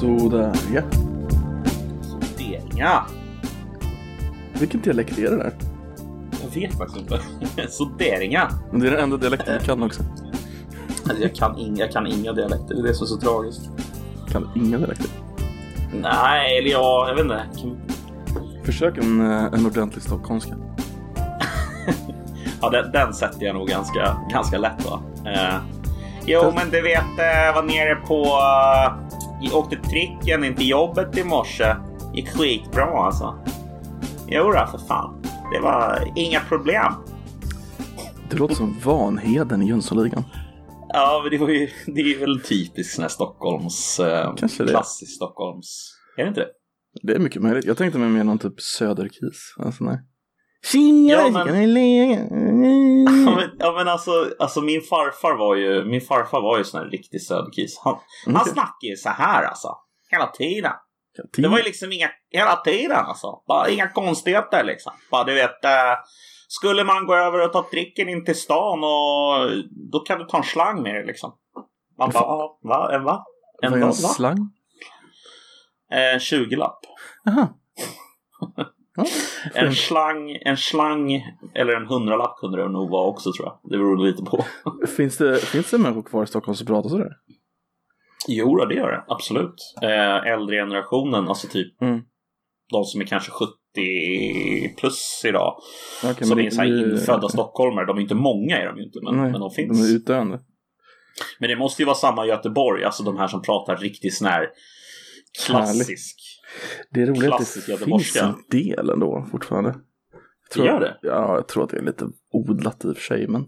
Sådär ja. Sonderinga. Vilken dialekt är det där? Jag vet faktiskt inte. Sonderinga. Men det är den enda dialekten du kan också. Alltså, jag, kan inga, jag kan inga dialekter, det är det som är så tragiskt. Kan inga dialekter. Nej, eller ja, jag vet inte. Kan... Försök en, eh, en ordentlig stockholmska. Ja, den, den sätter jag nog ganska, ganska lätt va. Eh, jo, men du vet, eh, var nere på... Eh, åkte tricken in till jobbet i morse. Gick skitbra alltså. Jo då, för fan. Det var inga problem. Det låter som Vanheden i Jönssonligan. Ja, men det, var ju, det är väl typiskt sån här Stockholms... Eh, Kanske det. Klassisk Stockholms... Är det inte det? Det är mycket möjligt. Jag tänkte mig mer någon typ söderkis. Alltså nej. Tjinga, Ja, men-? Ja men, ja, men alltså, alltså min farfar var ju min farfar var ju sån här riktig söderkis. Han, han Okej. snackade ju så här alltså. Hela tiden. Det var ju liksom inga, hela tiden alltså. Bara inga konstigheter liksom. Bara du vet. Eh, skulle man gå över och ta tricken in till stan och då kan du ta en slang med dig liksom. Man bara, "Ja, va? En va? En Vad är en slang? Eh, 20-lapp. Jaha. En slang, en slang eller en hundralapp kunde det nog vara också tror jag. Det beror lite på. finns, det, finns det människor kvar i Stockholm som pratar sådär? Jo, det gör det. Absolut. Eh, äldre generationen, alltså typ Mm. de som är kanske 70 plus idag. Okej, som är så här infödda stockholmare. De är inte många är de inte, men, Nej, men de finns. De är utdöende. Men det måste ju vara samma i Göteborg, alltså de här som pratar riktigt sån här klassisk. Det är roligt att det finns en del ändå fortfarande. Jag tror, gör det? Ja, jag tror att det är lite odlat i och för sig, men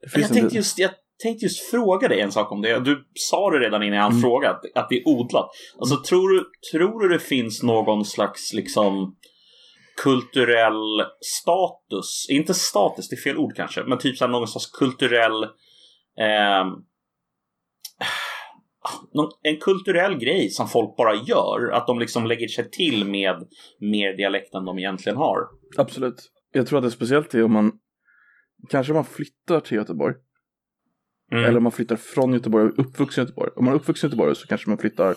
det finns jag tänkte, del. just, jag tänkte just fråga dig en sak om det. Du sa det redan innan jag Mm. fråga, att, att det är odlat. Alltså, tror, du, tror du det finns någon slags liksom kulturell status? Inte status, det är fel ord kanske, men typ så här, någon slags kulturell ehm, någon, en kulturell grej som folk bara gör. Att de liksom lägger sig till med mer dialekt än de egentligen har. Absolut. Jag tror att det är speciellt det om man kanske man flyttar till Göteborg. Mm. Eller om man flyttar från Göteborg och är uppvuxen i Göteborg. Om man är uppvuxen i Göteborg så kanske man flyttar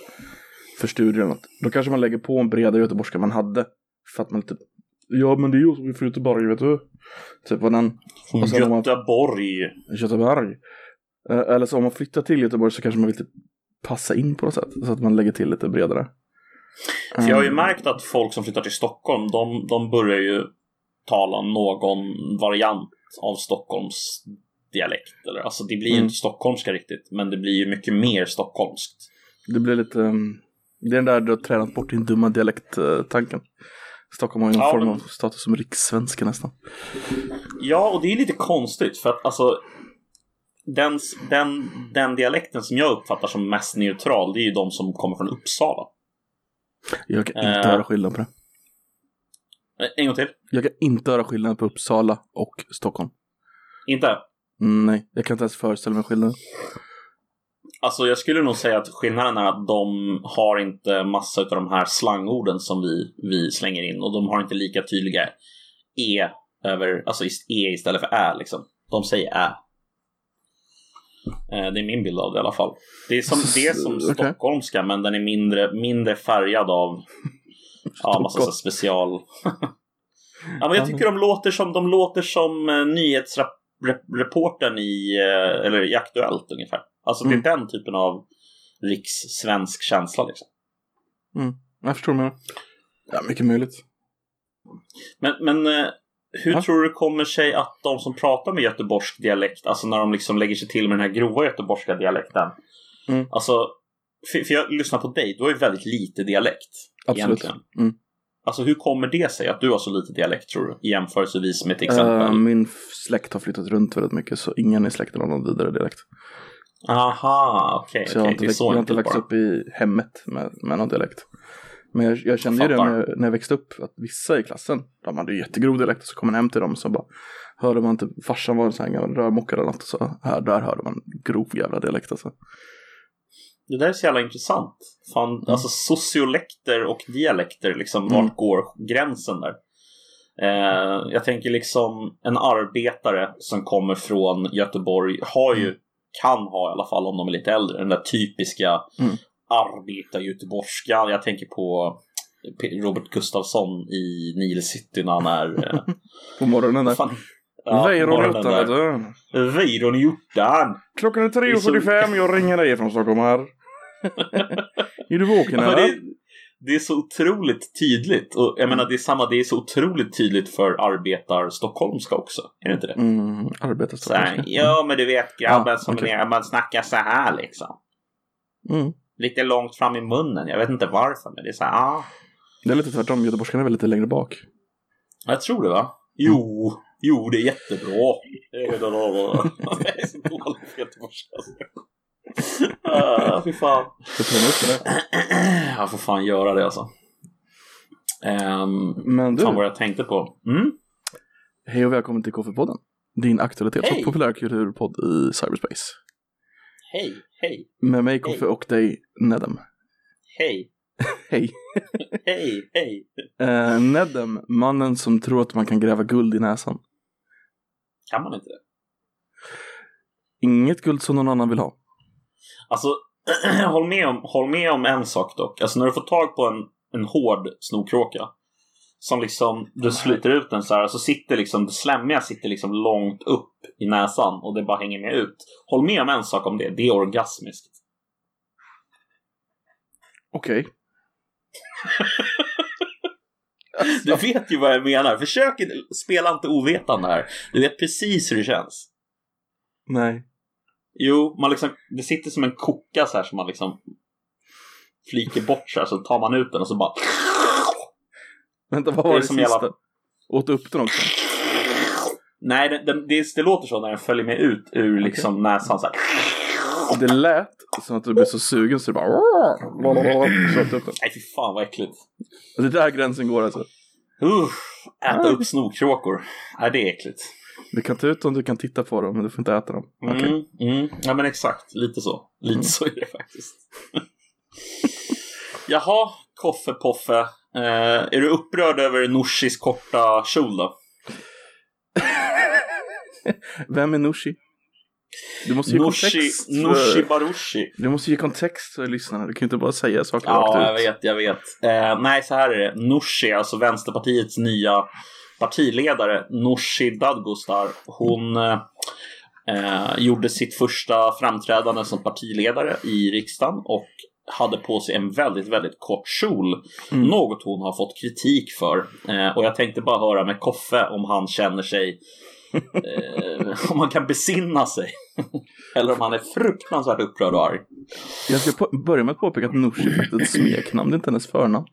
för studier eller något. Då kanske man lägger på en bredare göteborgska man hade. För att man typ, ja men det är ju som är från Göteborg vet du. Typ vad den, om man- Göteborg. Göteborg. Eh, Eller så om man flyttar till Göteborg så kanske man vill typ passa in på något sätt. Så att man lägger till lite bredare. För jag har ju Mm. märkt att folk som flyttar till Stockholm, de, de börjar ju tala någon variant av Stockholms dialekt. Eller, alltså det blir ju Mm. inte stockholmska riktigt, men det blir ju mycket mer stockholmskt. Det blir lite, um, det är den där du har tränat bort din dumma dialekt-tanken. Stockholm har ju någon Ja, form men- av status som rikssvenska nästan. Ja, och det är lite konstigt för att alltså den, den, den dialekten som jag uppfattar som mest neutral, det är ju de som kommer från Uppsala. Jag kan inte Eh. höra skillnad på det. Eh, En gång till. Jag kan inte höra skillnad på Uppsala och Stockholm. Inte? Mm, Nej, jag kan inte ens föreställa mig skillnaden. Alltså jag skulle nog säga att skillnaden är att de har inte massa av de här slangorden som vi, vi slänger in och de har inte lika tydliga E över, alltså E istället för Ä liksom. De säger Ä. Eh, Det är min bild av det i alla fall. Det är som, det är som Okej. stockholmska men den är mindre, mindre färgad av ja, massa så special... ja, men jag tycker de låter som, de låter som eh, nyhetsreportern i, eh, eller i Aktuellt ungefär. Alltså Mm. det är den typen av rikssvensk känsla liksom. Jag förstår menar. Ja, mycket möjligt. Men, men hur Ja. tror du det kommer sig att de som pratar med göteborgsk dialekt, alltså när de liksom lägger sig till med den här grova göteborgska dialekten. Mm. Alltså, för, för jag lyssnar på dig, du har ju väldigt lite dialekt. Absolut. Mm. Alltså hur kommer det sig att du har så lite dialekt tror du? Jämförelsevis med till exempel. Eh, min släkt har flyttat runt väldigt mycket så ingen i släkten har någon vidare dialekt. Aha, okej. Så jag har okej, inte, växt, jag har inte växt upp i hemmet med, med någon dialekt. Men jag, jag kände ju det Fattar. när, när jag växte upp, att vissa i klassen, de hade ju jättegrov dialekt, så kom man hem till dem så bara hörde man typ, farsan var en sån här gammal rörmokare eller något, och så här, där hörde man grov jävla dialekt alltså. Det där är så jävla intressant. Fan, alltså sociolekter och dialekter, liksom, Mm. vart går gränsen där? Eh, jag tänker liksom en arbetare som kommer från Göteborg har ju, kan ha i alla fall om de är lite äldre, den där typiska Mm. Arbetar-göteborgska. Jag tänker på Robert Gustafsson i Nile City när han är... eh, På morgonen där. fan, ja, Weiron i ottan vet du. Weiron i hjortan. Klockan är är så- 3.45, jag ringer dig från Stockholm här. är du vaken Ja, eller? det, det är så otroligt tydligt. Och jag menar det är samma, det är så otroligt tydligt för arbetar stockholmska också. Är det inte det? Mm, arbetar Så här, Stockholm. ja men du vet grabben Ja, som okej. är, man snackar så här liksom. Mm. Lite långt fram i munnen. Jag vet inte varför men det är så här, ah. Det är lite tvärtom, göteborgskan är väl lite längre bak. Jag tror det va? Jo, jo det är jättebra. Det är så dålig på göteborgska. Ah, Fy fan. Jag får fan göra det alltså. Um, Men du, fan vad jag tänkte på. Mm? hej och välkommen till Koffepodden. Din aktualitets Hej. och populärkulturpodd i cyberspace. Hej, hej, Med mig Koffe och dig Nedem. hej, Hej. hej, hej. Uh, Nedem, mannen som tror att man kan gräva guld i näsan. Kan man inte det? Inget guld som någon annan vill ha. Alltså, håll med, om, håll med om en sak dock. Alltså när du får tag på en, en hård snorkråka. Som liksom, du sliter ut den så här, så sitter liksom, det slemmiga sitter liksom långt upp i näsan och det bara hänger med ut. Håll med om en sak om det, det är orgasmiskt. Okej. Du vet ju vad jag menar. Försök inte, spela inte ovetande här. Du vet precis hur det känns. Nej. Jo, man liksom, det sitter som en koka så här som man liksom flyker bort så här, så tar man ut den och så bara Vänta, vad Det var är det, som sista? jävla- Åt upp den också? Nej, det, det, det, det låter så när den följer med ut ur liksom näsan så här. Det lät som att du blev så sugen så du bara... Så åt du upp den. Nej, fy fan vad äckligt. Det är där gränsen går alltså. Uff, äta upp snorkråkor. Nej, det är äckligt. Du kan ta ut dem, du kan titta på dem, men du får inte äta dem. Okej. Mm, mm. Ja, men exakt. Lite så. Lite Mm. så är det faktiskt. Jaha, Koffe Poffe. Eh, är du upprörd över Norsis korta kjol då? Vem är Nooshi? Du måste ge Nooshi, kontext. för- Nooshi Barushi. Du måste ge kontext för lyssnarna. Du kan ju inte bara säga saker Ja, rakt jag ut. vet, jag vet. Eh, nej, så här är det. Nooshi, alltså Vänsterpartiets nya partiledare, Nooshi Dadgostar, hon eh, gjorde sitt första framträdande som partiledare i riksdagen och hade på sig en väldigt, väldigt kort kjol. Mm. Något hon har fått kritik för. Eh, och jag tänkte bara höra med Koffe om han känner sig eh, om man kan besinna sig. Eller om han är fruktansvärt upprörd och arg. Jag ska börja med att påpeka att Nooshi är ett smeknamn, det är inte hennes förnamn.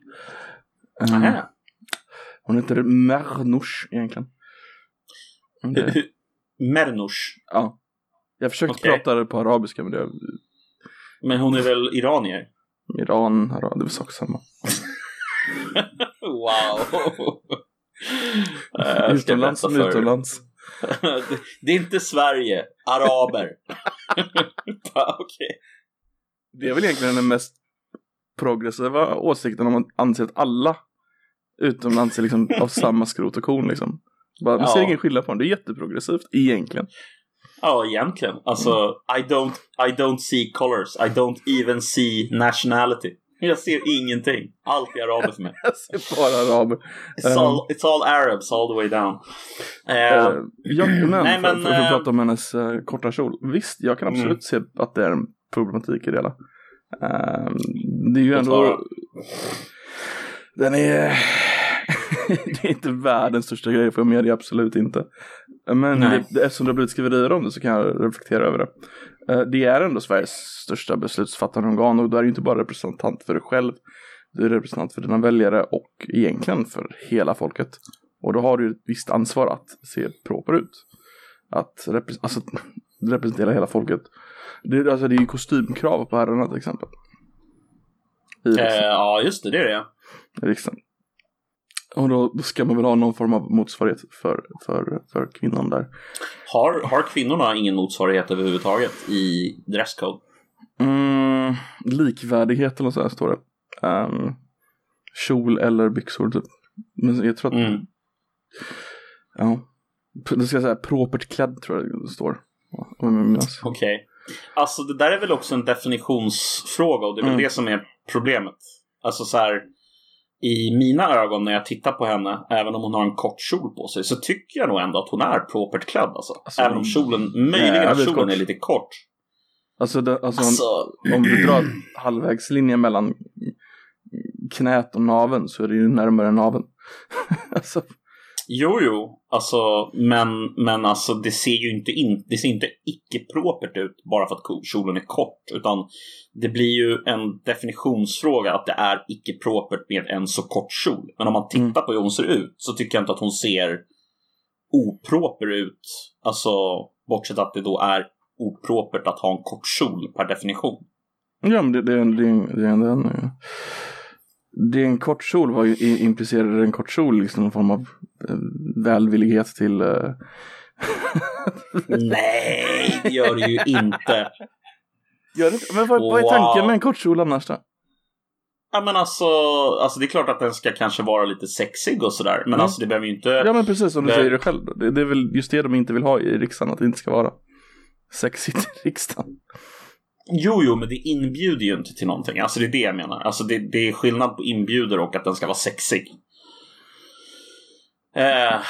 Nähä. Hon heter Mernouche egentligen. Det- Mernouche. Ja. Jag försökte Okej. prata det på arabiska men det Men hon är väl iranier? Iran, Arab, det är väl sak samma. Wow! Utomlands som utomlands. Det- Det är inte Sverige, araber. Okej. Det är väl egentligen den mest progressiva åsikten om man anser att alla utomlands är liksom av samma skrot och korn liksom. Bara, man ser Ja. ingen skillnad på dem. Det är jätteprogressivt egentligen. Ja, egentligen. Alltså, I don't, I don't see colors. I don't even see nationality. Jag ser ingenting. Allt är araber för mig. Jag ser bara araber. It's all, it's all Arabs all the way down. Eh, Eh, ja, men, Nej, men, för, för, för att prata om hennes eh, korta kjol. Visst, jag kan absolut Mm. se att det är en problematik i det hela. Eh, det är ju ändå... Den är... det är inte världens största grej för mig, det är absolut inte. Men det, eftersom det har blivit skriverier om det så kan jag reflektera över det. Eh, Det är ändå Sveriges största beslutsfattande organ och du är ju inte bara representant för dig själv. Du är representant för dina väljare och egentligen för hela folket. Och då har du ju ett visst ansvar att se proper ut. Att repre- alltså, representera hela folket. Det, alltså, det är ju kostymkrav på herrarna till exempel. I eh, ja, just det. Det är det. i riksdagen. Och då, då ska man väl ha någon form av motsvarighet för, för, för kvinnan där. Har, har kvinnorna ingen motsvarighet överhuvudtaget i dresscode? Mm, likvärdighet eller så här står det. Um, kjol eller byxor typ. Men jag tror att, Mm. ja. Då ska jag säga propert klädd tror jag det står. Okej. Alltså det där är väl också en definitionsfråga och det är väl Mm. det som är problemet. Alltså så här, i mina ögon när jag tittar på henne, även om hon har en kort kjol på sig, så tycker jag nog ändå att hon är propert klädd alltså. Alltså, även om kjolen, möjligen att jävligt kjolen kort. är lite kort. Alltså, det, alltså, Alltså, om du drar halvvägslinjen mellan knät och naveln så är det ju närmare naveln. alltså, Jo, jo, alltså, men, men alltså det ser ju inte, in, det ser inte icke-propert ut bara för att kjolen är kort, utan det blir ju en definitionsfråga att det är icke-propert med en så kort kjol. Men om man tittar Mm. på hur hon ser ut så tycker jag inte att hon ser oproper ut, alltså bortsett att det då är opropert att ha en kort kjol per definition. ja men det, det, det, det, är en- det, är en- det är en kort kjol var ju i- implicerade en kort kjol liksom någon form av eh, välvillighet till eh, Nej, det gör det ju inte. Gör det, men vad, vad är Wow. tanken med en kort kjol annars då? Ja men alltså, alltså det är klart att den ska kanske vara lite sexig och sådär. Men Mm. alltså det behöver ju inte... Ja men precis som du Det- säger det själv. Det, det är väl just det de inte vill ha i riksdagen, att det inte ska vara sexigt i riksdagen. Jo, jo, men det inbjuder ju inte till någonting. Alltså det är det jag menar. Alltså det, det är skillnad på inbjuder och att den ska vara sexig. Eh,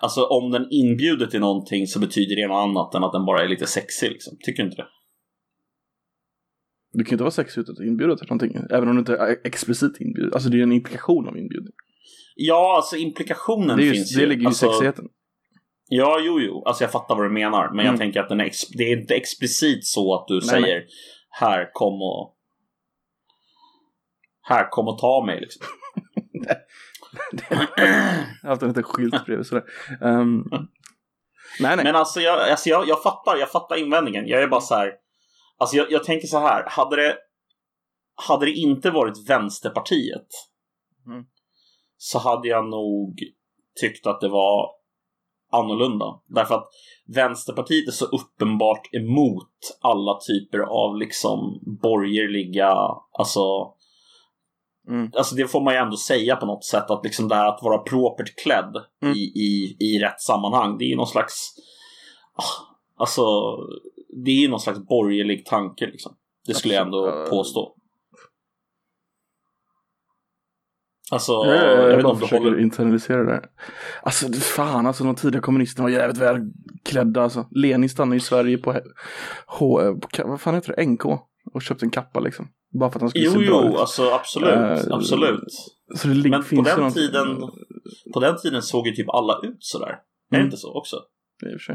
alltså om den inbjuder till någonting så betyder det något annat än att den bara är lite sexig liksom. Tycker du inte det? Du kan ju inte vara sexig utan att inbjuda till någonting. Även om du inte är explicit inbjuden. Alltså det är ju en implikation av inbjudning. Ja, alltså implikationen Det, är ju, finns det ju. ligger ju i alltså, sexigheten. Ja, jo, jo. Alltså jag fattar vad du menar. Men Mm. jag tänker att den är det är inte explicit så att du Nej, säger här kom och här kom och ta mig liksom. Jag har haft en liten skylt bredvid sådär. Um, nej nej. Men alltså, jag, alltså jag, jag fattar, jag fattar invändningen. Jag är bara så här. Alltså jag, jag tänker så här. Hade det, hade det inte varit Vänsterpartiet Mm. så hade jag nog tyckt att det var annorlunda. Därför att Vänsterpartiet är så uppenbart emot alla typer av liksom borgerliga, alltså Mm. Alltså det får man ju ändå säga på något sätt att liksom det här att vara propert klädd Mm. i, i, i rätt sammanhang. Det är ju någon slags ah, Alltså Det är ju någon slags borgerlig tanke liksom. Det skulle jag ändå påstå. Alltså, jag, jag, jag, vet inte om du försöker håller... internalisera det. Alltså fan alltså de tidiga kommunisterna var jävligt väl klädda alltså. Lenin stannade i Sverige på, H, H, vad fan heter det, NK. Och köpte en kappa liksom. Bara för att han skulle Jo, se bra jo, ut. alltså absolut, Eh, absolut. Så det Men på den något- tiden, på den tiden såg ju typ alla ut sådär. Är det Mm. inte så också? I och för sig.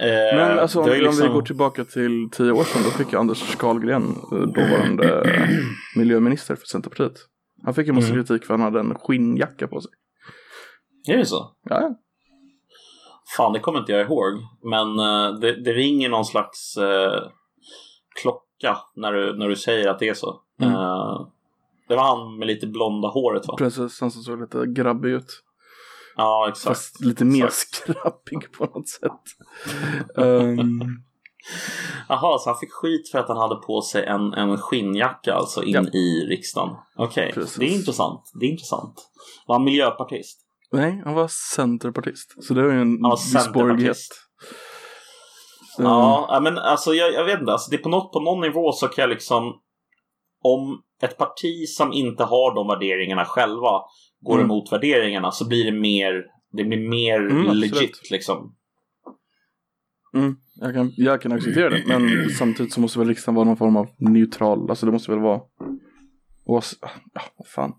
Eh, Men alltså om, ju om vi liksom- går tillbaka till tio år sedan, då fick ju Anders Carlgren, eh, dåvarande miljöminister för Centerpartiet. Han fick ju massa Mm. kritik för att han hade en skinnjacka på sig. Är det så? Ja. Fan, det kommer inte jag ihåg. Men eh, det, det ringer någon slags eh, klocka när du, när du säger att det är så. Mm. Eh, det var han med lite blonda håret va? precis. Han som såg lite grabbig ut. Ja, exakt. Fast lite mer Exakt. skrappig på något sätt. um, Jaha, så han fick skit för att han hade på sig en, en skinnjacka alltså in Ja. i riksdagen. Okej, Precis. det är intressant. Det är intressant. Var han miljöpartist? nej, han var centerpartist. Så det var ju en. Så- Ja, men alltså jag, jag vet inte. Alltså, det är på, något, på någon nivå så kan jag liksom... Om ett parti som inte har de värderingarna själva går Mm. emot värderingarna så blir det mer, det blir mer Mm, legit liksom. Mm, jag, kan, jag kan acceptera det, men samtidigt så måste väl riksdagen vara någon form av neutral. Alltså det måste väl vara... Ås... Ja, vad fan.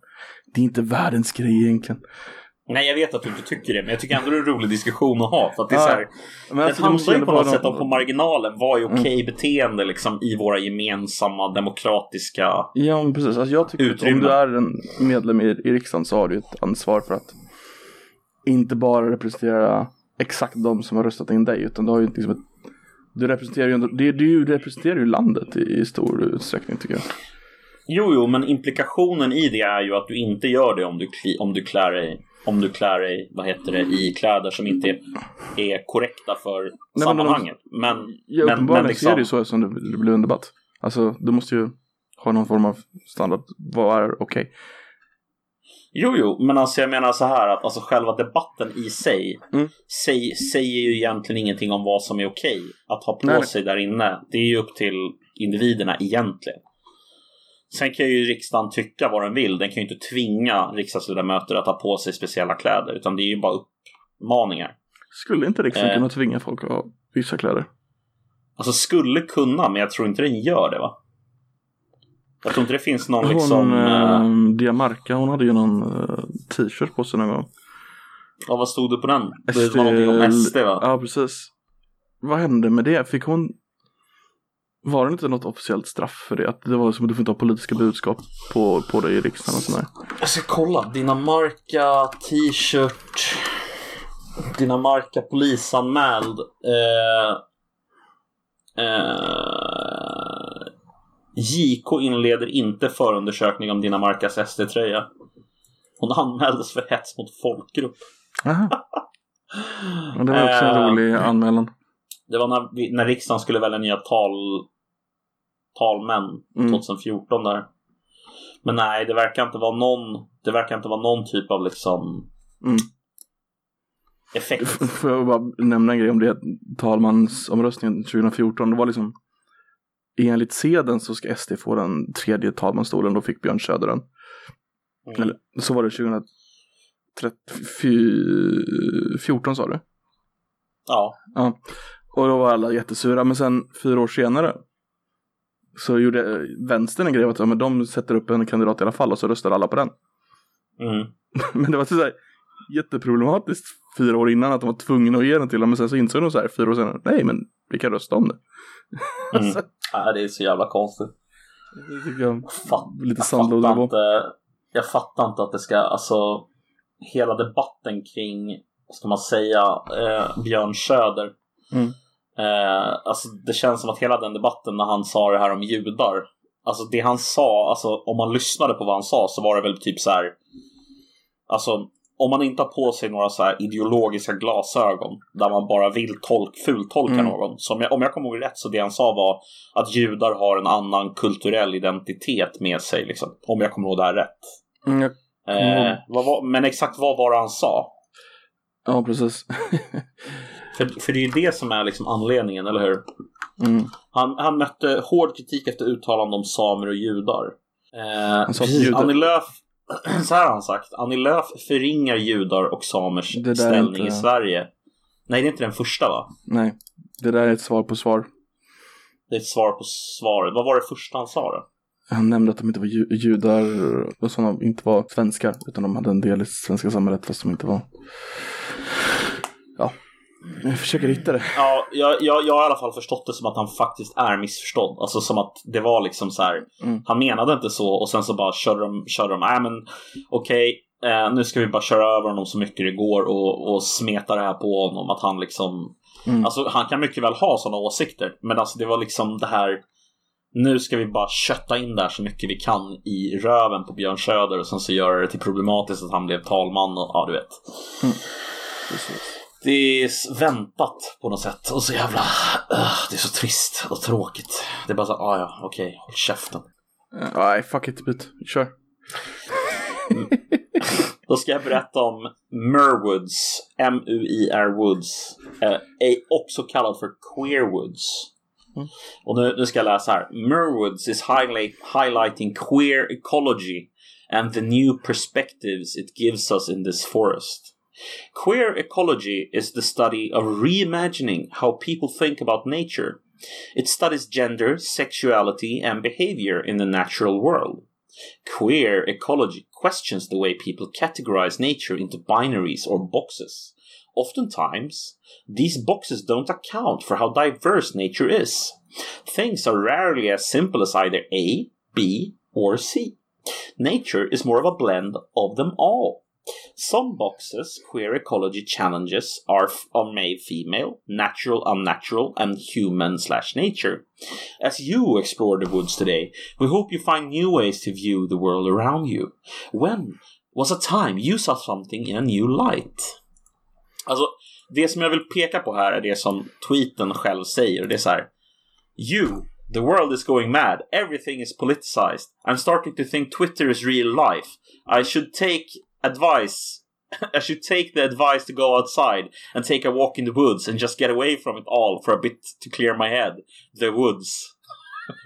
Det är inte världens grej egentligen. Nej, jag vet att du inte tycker det, men jag tycker ändå det är en rolig diskussion att ha. För att det är Ja, så här, Men alltså, handlar ju på något sätt om på marginalen vad är Mm. okej beteende liksom i våra gemensamma demokratiska... Ja, men precis. Alltså jag tycker att om Utrymme. du är en medlem i, i riksdagen så har du ett ansvar för att inte bara representera exakt de som har röstat in dig, utan du har ju liksom ett du representerar ju, ändå, det, du representerar ju landet i, i stor utsträckning tycker jag. Jo, jo, men implikationen i det är ju att du inte gör det om du, om du klär dig om du klär dig, vad heter det, i kläder som inte är, är korrekta för de- sammanhanget. Men, Ja, men, uppenbarligen men så är det ju liksom, så som det, det blir en debatt. Alltså, du måste ju ha någon form av standard. Vad är okej? Jo, jo, men alltså jag menar så här att alltså själva debatten i sig Mm. säg, säger ju egentligen ingenting om vad som är okej att ha på Nej. sig där inne. Det är ju upp till individerna egentligen. Sen kan ju riksdagen tycka vad den vill. Den kan ju inte tvinga riksdagsledamöter att ha på sig speciella kläder, utan det är ju bara uppmaningar. Skulle inte riksdagen Eh. kunna tvinga folk att ha vissa kläder? Alltså skulle kunna, men jag tror inte den gör det va? Jag tror inte det finns någon liksom... Hon, eh, eh, Diamarca, hon hade ju någon eh, t-shirt på sig någon gång. ja, vad stod det på den? Det var någonting om SD va? Ja, precis. Vad hände med det? Fick hon... Var det inte något officiellt straff för det? Att det var som att du får inte ha politiska budskap på, på dig i riksdagen och sådär. Jag ska kolla. Dinamarca, t-shirt. Dinamarca polisanmäld. Eh, eh, JK inleder inte förundersökning om Dinamarcas SD-tröja. Hon anmäldes för hets mot folkgrupp. Aha. Det var också en Eh, rolig anmälan. Det var när, när riksdagen skulle välja nya tal, talmän Mm. 2014 där. Men nej, det verkar inte vara någon, det verkar inte vara någon typ av liksom Mm. effekt. Får jag bara nämna en grej om det? Talmansomröstningen 2014, det var liksom enligt seden så ska SD få den tredje talmansstolen, då fick Björn Söder den. Mm. Eller så var det 2014 sa du? Ja. Ja. Och då var alla jättesura, men sen fyra år senare så gjorde vänstern en grej att ja, men de sätter upp en kandidat i alla fall och så röstar alla på den. Mm. Men det var så här jätteproblematiskt fyra år innan att de var tvungna att ge den till dem. Men sen så insåg de så här fyra år senare, nej men vi kan rösta om det. Mm. Alltså, Nej, det är så jävla konstigt. det tycker jag Fatt, lite sandlåda fattar på. inte, jag fattar inte att det ska, alltså hela debatten kring, ska man säga, eh, Björn Söder. Mm. Eh, alltså det känns som att hela den debatten när han sa det här om judar. Alltså det han sa, alltså om man lyssnade på vad han sa så var det väl typ så här. Alltså om man inte har på sig några så här ideologiska glasögon där man bara vill tolk, fultolka Mm. någon. Så om jag, om jag kommer ihåg rätt så det han sa var att judar har en annan kulturell identitet med sig. Liksom, om jag kommer ihåg det här rätt. Mm, Eh, vad var, men exakt vad var det han sa? ja, precis. För, för det är ju det som är liksom anledningen, eller hur? Mm. Han, han mötte hård kritik efter uttalande om samer och judar. Eh, Han sa precis, judar- Annie Lööf, så här har han sagt. Annie Lööf förringar judar och samers ställning inte- i Sverige. Nej, det är inte den första va? Nej, det där är ett svar på svar. Det är ett svar på svaret. Vad var det första han sa då? Han nämnde att de inte var ju- judar och sådana inte var svenskar utan de hade en del i svenska samhället fast de inte var. Ja, jag försöker hitta det. Ja, jag, jag, jag har i alla fall förstått det som att han faktiskt är missförstådd. Alltså som att det var liksom så här. Mm. Han menade inte så och sen så bara körde de, körde de, nej men okej, eh, nu ska vi bara köra över honom så mycket det går och, och smeta det här på honom. Att han liksom, Mm. alltså han kan mycket väl ha sådana åsikter. Men alltså det var liksom det här, nu ska vi bara kötta in där så mycket vi kan i röven på Björn Söder och sen så göra det till problematiskt att han blev talman och ja, du vet. Det är väntat på något sätt och så jävla... Uh, det är så trist och tråkigt. Det är bara så, ah, ja, okej, håll käften. Nej, fuck it, byt. Kör. Då ska jag berätta om Merwoods, M-U-I-R Woods, eh, också kallad för Queerwoods. Mm. Och nu, nu ska jag läsa här. Merwoods is highlight, highlighting queer ecology and the new perspectives it gives us in this forest. Queer ecology is the study of reimagining how people think about nature. It studies gender, sexuality, and behavior in the natural world. Queer ecology questions the way people categorize nature into binaries or boxes. Oftentimes, these boxes don't account for how diverse nature is. Things are rarely as simple as either A, B, or C. Nature is more of a blend of them all. Some boxes queer ecology challenges are, are male female, natural unnatural, and human slash nature. As you explore the woods today, we hope you find new ways to view the world around you. When was a time you saw something in a new light? Alltså, det som jag vill peka på här är det som tweeten själv säger. Det är så här. You The world is going mad. Everything is politicized. I'm starting to think Twitter is real life. I should take advice. I should take the advice to go outside and take a walk in the woods and just get away from it all for a bit to clear my head. The woods.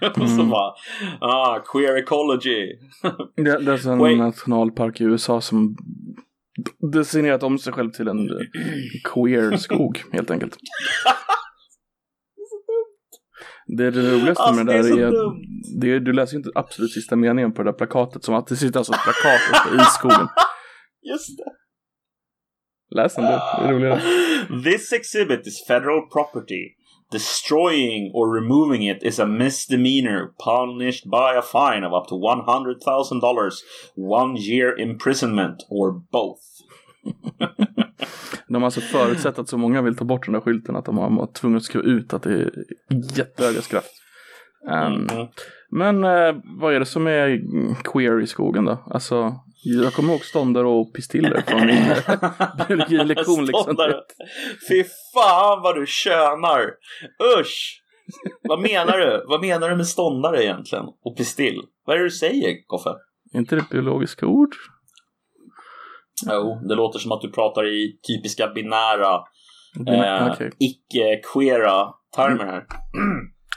Mm. Så bara, ah, queer ecology. det, det är en Wait. nationalpark i USA som designerat om sig själv till en queer skog helt enkelt. Det, det roligaste alltså, med det där är, är, det är du läser inte absolut sista meningen på det där plakatet som att det sitter alltså ett plakat i skogen. Just det. Läs den du, det är roligare. This exhibit is federal property. Destroying or removing it is a misdemeanor punished by a fine of up to $100,000, one year imprisonment, or both. de har alltså förutsett att så många vill ta bort den där skylten att de har tvungna att skriva ut att det är jättehöga straff. Um, mm. Men uh, vad är det som är queer i skogen då? Alltså, jag kommer ihåg ståndare och pistiller från min biologilektion. liksom. Fy fan vad du könar! Usch! vad menar du? Vad menar du med ståndare egentligen? Och pistill? Vad är det du säger, Koffe? Är inte det biologiska ord? Jo, det låter som att du pratar i typiska binära, eh, okay. icke-queera termer här.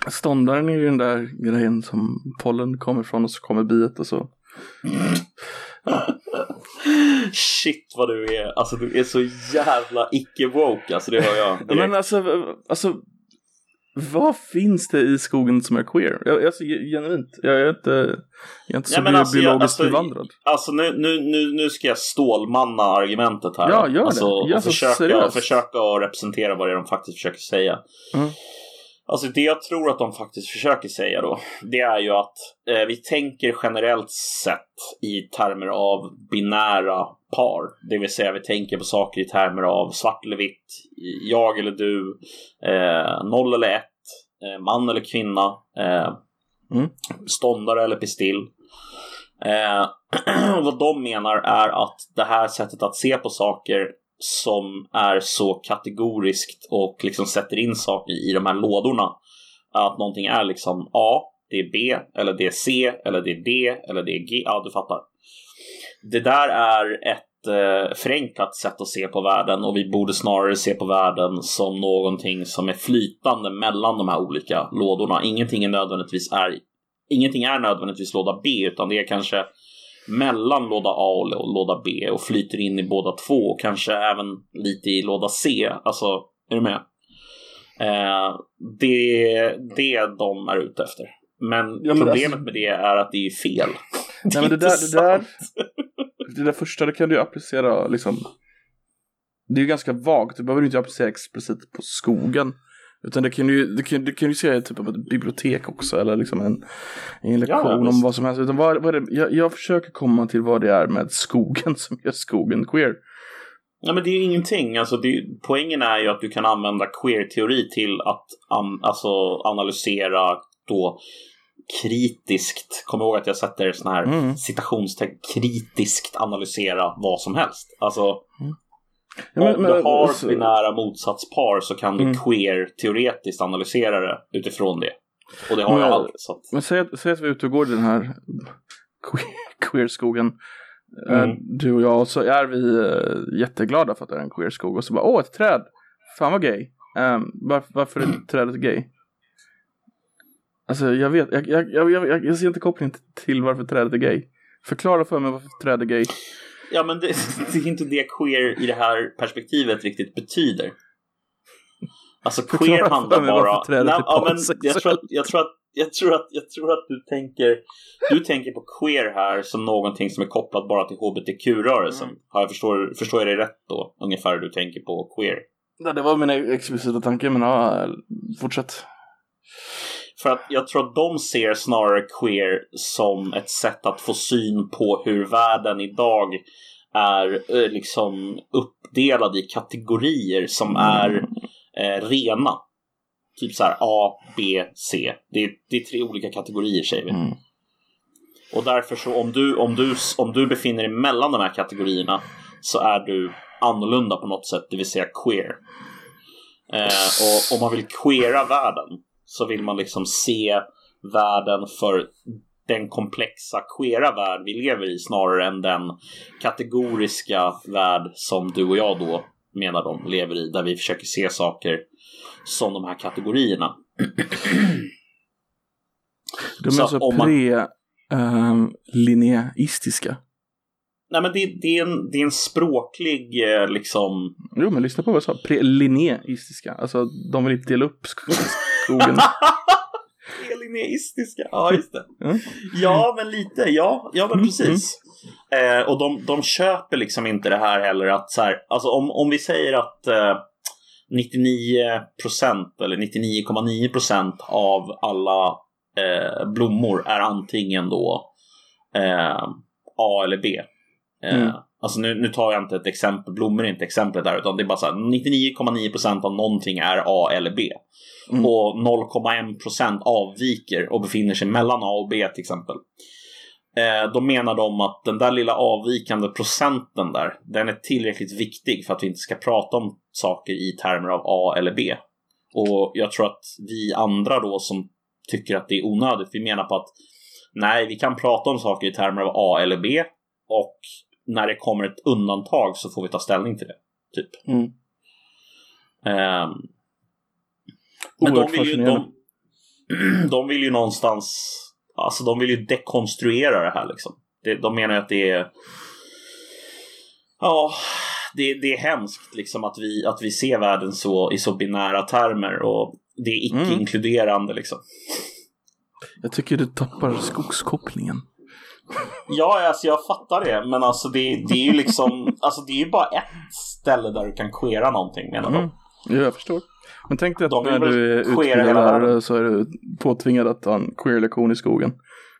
Ståndaren är ju den där grejen som pollen kommer ifrån och så kommer biet och så. Shit vad du är, alltså du är så jävla icke-woke, alltså det hör jag. Direkt. Men alltså, alltså vad finns det i skogen som är queer? Jag, alltså, genuint, jag är inte, jag är inte så ja, alltså, biologiskt alltså, bevandrad. Alltså nu, nu, nu, nu ska jag stålmanna argumentet här. Ja, gör alltså, det. Ja, försöka, försöka representera vad det är de faktiskt försöker säga. Mm. Alltså det jag tror att de faktiskt försöker säga då, det är ju att eh, vi tänker generellt sett i termer av binära par. Det vill säga vi tänker på saker i termer av svart eller vitt, jag eller du, eh, noll eller ett, eh, man eller kvinna, eh, mm. ståndare eller pistill. Eh, vad de menar är att det här sättet att se på saker som är så kategoriskt och liksom sätter in saker i de här lådorna. Att någonting är liksom A, det är B, eller det är C, eller det är D, eller det är G. Ja, du fattar. Det där är ett eh, förenklat sätt att se på världen och vi borde snarare se på världen som någonting som är flytande mellan de här olika lådorna. Ingenting är nödvändigtvis är Ingenting är nödvändigtvis låda B utan det är kanske mellan låda A och låda B och flyter in i båda två och kanske även lite i låda C. Alltså, är du med? Eh, det är det de är ute efter. Men, ja, men problemet alltså... med det är att det är fel. Nej, men det, där, det, där, det där första det kan du applicera liksom. Det är ju ganska vagt, du behöver inte applicera explicit på skogen. Utan det kan du, det kan, det kan du se typ av ett bibliotek också eller liksom en, en lektion ja, om vad som helst. Utan vad, vad det, jag, jag försöker komma till vad det är med skogen som gör skogen queer. Ja men det är ju ingenting. Alltså, det, poängen är ju att du kan använda queer-teori till att um, alltså, analysera då kritiskt, kom ihåg att jag sätter sån här mm. citationstecken, kritiskt analysera vad som helst. Alltså, mm. Ja, men, Om du har så... binära motsatspar så kan du mm. queer-teoretiskt analysera det utifrån det. Och det har men, jag alltid. Så att... Men säg, säg att vi är ute och går i den här queer-skogen. Eh, mm. Du och jag, och så är vi uh, jätteglada för att det är en queer-skog. Och så bara, åh, ett träd! Fan vad gay. Um, varför, varför är trädet gay? Alltså jag vet, jag, jag, jag, jag, jag ser inte kopplingen till varför trädet är gay. Förklara för mig varför trädet är gay. Ja, men det, det är inte det queer i det här perspektivet riktigt betyder. Alltså queer handlar bara... Nej, ja, men jag, tror att, jag, tror att, jag, tror att, jag tror att du tänker Du tänker på queer här som någonting som är kopplat bara till hbtq-rörelsen. Mm. jag förstår, förstår jag dig rätt då? Ungefär hur du tänker på queer. Ja, det var min explicita tanke, men ja, fortsätt. För att jag tror att de ser snarare queer som ett sätt att få syn på hur världen idag är eh, liksom uppdelad i kategorier som är eh, rena. Typ så här A, B, C. Det är, det är tre olika kategorier säger vi. Mm. Och därför så om du, om, du, om du befinner dig mellan de här kategorierna så är du annorlunda på något sätt, det vill säga queer. Eh, och om man vill queera världen så vill man liksom se världen för den komplexa queera värld vi lever i snarare än den kategoriska värld som du och jag då menar de lever i där vi försöker se saker som de här kategorierna. De är så, så pre-linjeistiska. Ehm, Nej men det, det, är en, det är en språklig eh, liksom... Jo men lyssna på vad jag sa, pre-linjeistiska. Alltså de vill inte dela upp skogen. Linjeistiska, ja just det. Mm. Ja men lite, ja, ja men precis. Mm. Eh, och de, de köper liksom inte det här heller att så här, alltså om, om vi säger att eh, 99% eller 99,9% av alla eh, blommor är antingen då eh, A eller B. Eh, mm. Alltså nu, nu tar jag inte ett exempel, blommor är inte exemplet där utan det är bara så här 99,9% av någonting är A eller B. Mm. Och 0,1% avviker och befinner sig mellan A och B till exempel. Eh, då menar de att den där lilla avvikande procenten där, den är tillräckligt viktig för att vi inte ska prata om saker i termer av A eller B. Och jag tror att vi andra då som tycker att det är onödigt, vi menar på att nej, vi kan prata om saker i termer av A eller B och när det kommer ett undantag så får vi ta ställning till det. Typ. Mm. Um, men de vill, ju, de, de vill ju någonstans, alltså de vill ju dekonstruera det här liksom. De menar att det är, ja, det, det är hemskt liksom att vi, att vi ser världen så i så binära termer och det är icke-inkluderande mm. liksom. Jag tycker du tappar skogskopplingen. Ja, alltså jag fattar det. Men alltså det, det är ju liksom, alltså det är ju bara ett ställe där du kan queera någonting menar de. Mm. Ja, jag förstår. Men tänk dig att när du är utbildad så är du påtvingad att ta en queer-lektion i skogen.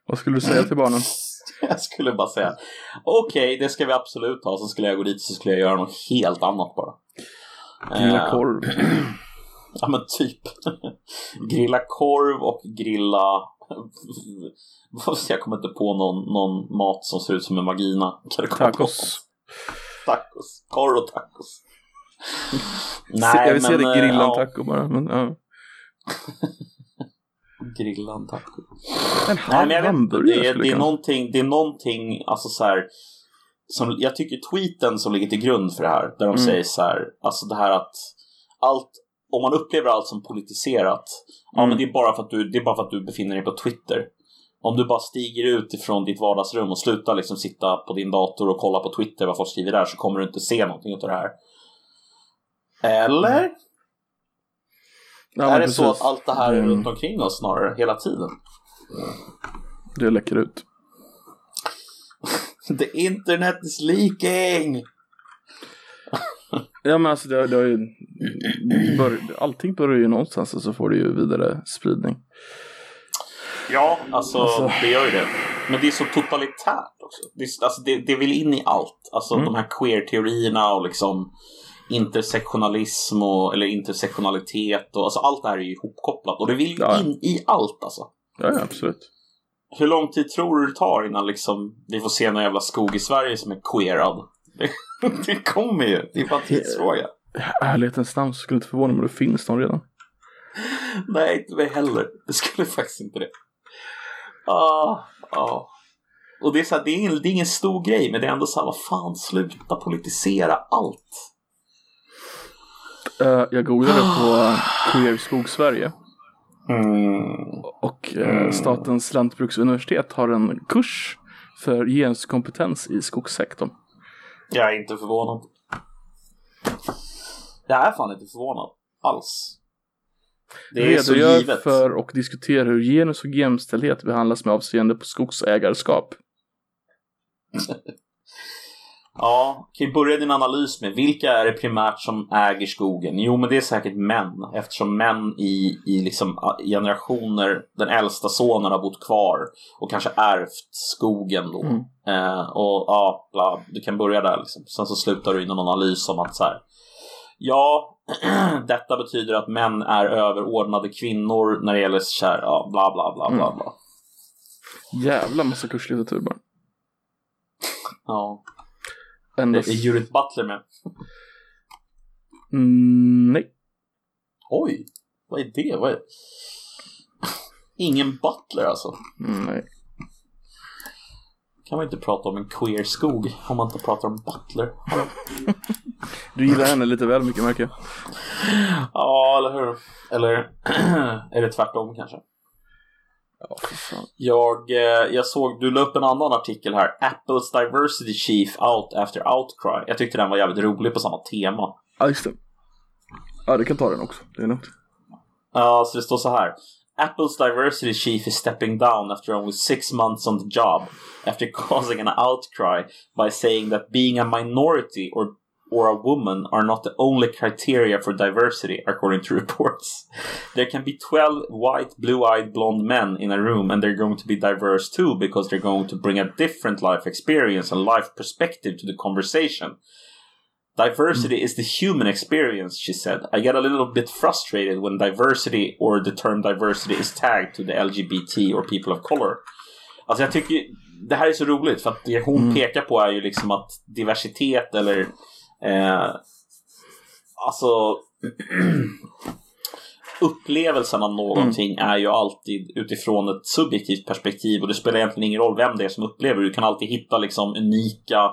Vad skulle du säga till barnen? jag skulle bara säga okej, okay, det ska vi absolut ha. Så skulle jag gå dit så skulle jag göra något helt annat bara. Grilla uh, korv. ja men typ. grilla korv och grilla jag kommer inte på någon, någon mat som ser ut som en vagina. Tacos. Tacos. Korv och tacos. Nej, jag vill men, se det grillan ja. taco bara. Men, ja. grillan taco. En halv Nej, hamburgare det, är, det, är någonting, det är någonting, alltså så här, som, jag tycker tweeten som ligger till grund för det här, där de mm. säger så här, alltså det här att allt, om man upplever allt som politiserat, mm. ja men det är, bara för att du, det är bara för att du befinner dig på Twitter. Om du bara stiger ut ifrån ditt vardagsrum och slutar liksom sitta på din dator och kolla på Twitter vad folk skriver där så kommer du inte se någonting av det här. Eller? Ja, är det så att allt det här är mm. runt omkring oss snarare hela tiden? Det läcker ut. The internet is leaking! Ja men alltså det, det har ju bör, Allting börjar ju någonstans och så får det ju vidare spridning. Ja, alltså, alltså, det gör ju det. Men det är så totalitärt också. Det, alltså, det, det vill in i allt. Alltså mm. de här queer-teorierna och liksom intersektionalism och, eller intersektionalitet och alltså allt det här är ju ihopkopplat och det vill ju ja. in i allt alltså. Ja, ja, absolut. Hur lång tid tror du det tar innan liksom vi får se någon jävla skog i Sverige som är queerad? Det, det kommer ju, det är bara en tidsfråga. Ärlighetens namn så skulle inte förvåna mig om det finns de redan. Nej, inte mig heller. Det skulle faktiskt inte det. Ah, ah. Och det är, så här, det, är ingen, det är ingen stor grej, men det är ändå så här, vad fan, sluta politisera allt. Uh, jag googlade på Queer Skog-Sverige. Mm. Och uh, Statens lantbruksuniversitet har en kurs för genuskompetens i skogssektorn. Jag är inte förvånad. Jag är fan inte förvånad alls. Det är Redogör så givet. för och diskuterar hur genus och jämställdhet behandlas med avseende på skogsägarskap. Ja, kan ju börja din analys med vilka är det primärt som äger skogen? Jo, men det är säkert män eftersom män i, i liksom generationer, den äldsta sonen har bott kvar och kanske ärvt skogen då. Mm. Eh, och ja, bla, du kan börja där liksom. Sen så slutar du i någon analys om att så här, ja, detta betyder att män är överordnade kvinnor när det gäller kär, ja, bla bla bla bla bla. Mm. Jävla massa kurslitteratur bara. ja. Endast... Är Judith Butler med? Mm, nej. Oj, vad är det? Vad är... Ingen Butler alltså. Mm, nej. Kan man inte prata om en queer skog om man inte pratar om Butler. Du gillar henne lite väl mycket märker jag. Ja, eller hur? Eller är det tvärtom kanske? Ja. Jag, eh, jag såg, du la upp en annan artikel här. Apples diversity chief out after outcry. Jag tyckte den var jävligt rolig på samma tema. Ja, just det. Ja, du kan ta den också. Det är lugnt. Ja, så det står så här. Apples diversity chief is stepping down after only six months on the job after causing an outcry by saying that being a minority or or a woman are not the only criteria for diversity, according to reports. There can be 12 white, blue eyed, blonde men in a room, and they're going to be diverse too because they're going to bring a different life experience and life perspective to the conversation. Diversity is the human experience, she said. I get a little bit frustrated when diversity or the term diversity is tagged to the LGBT or people of color. Alltså jag tycker det här är så roligt för att det hon pekar på är ju liksom att diversitet eller eh, alltså upplevelsen av någonting är ju alltid utifrån ett subjektivt perspektiv och det spelar egentligen ingen roll vem det är som upplever Du kan alltid hitta liksom unika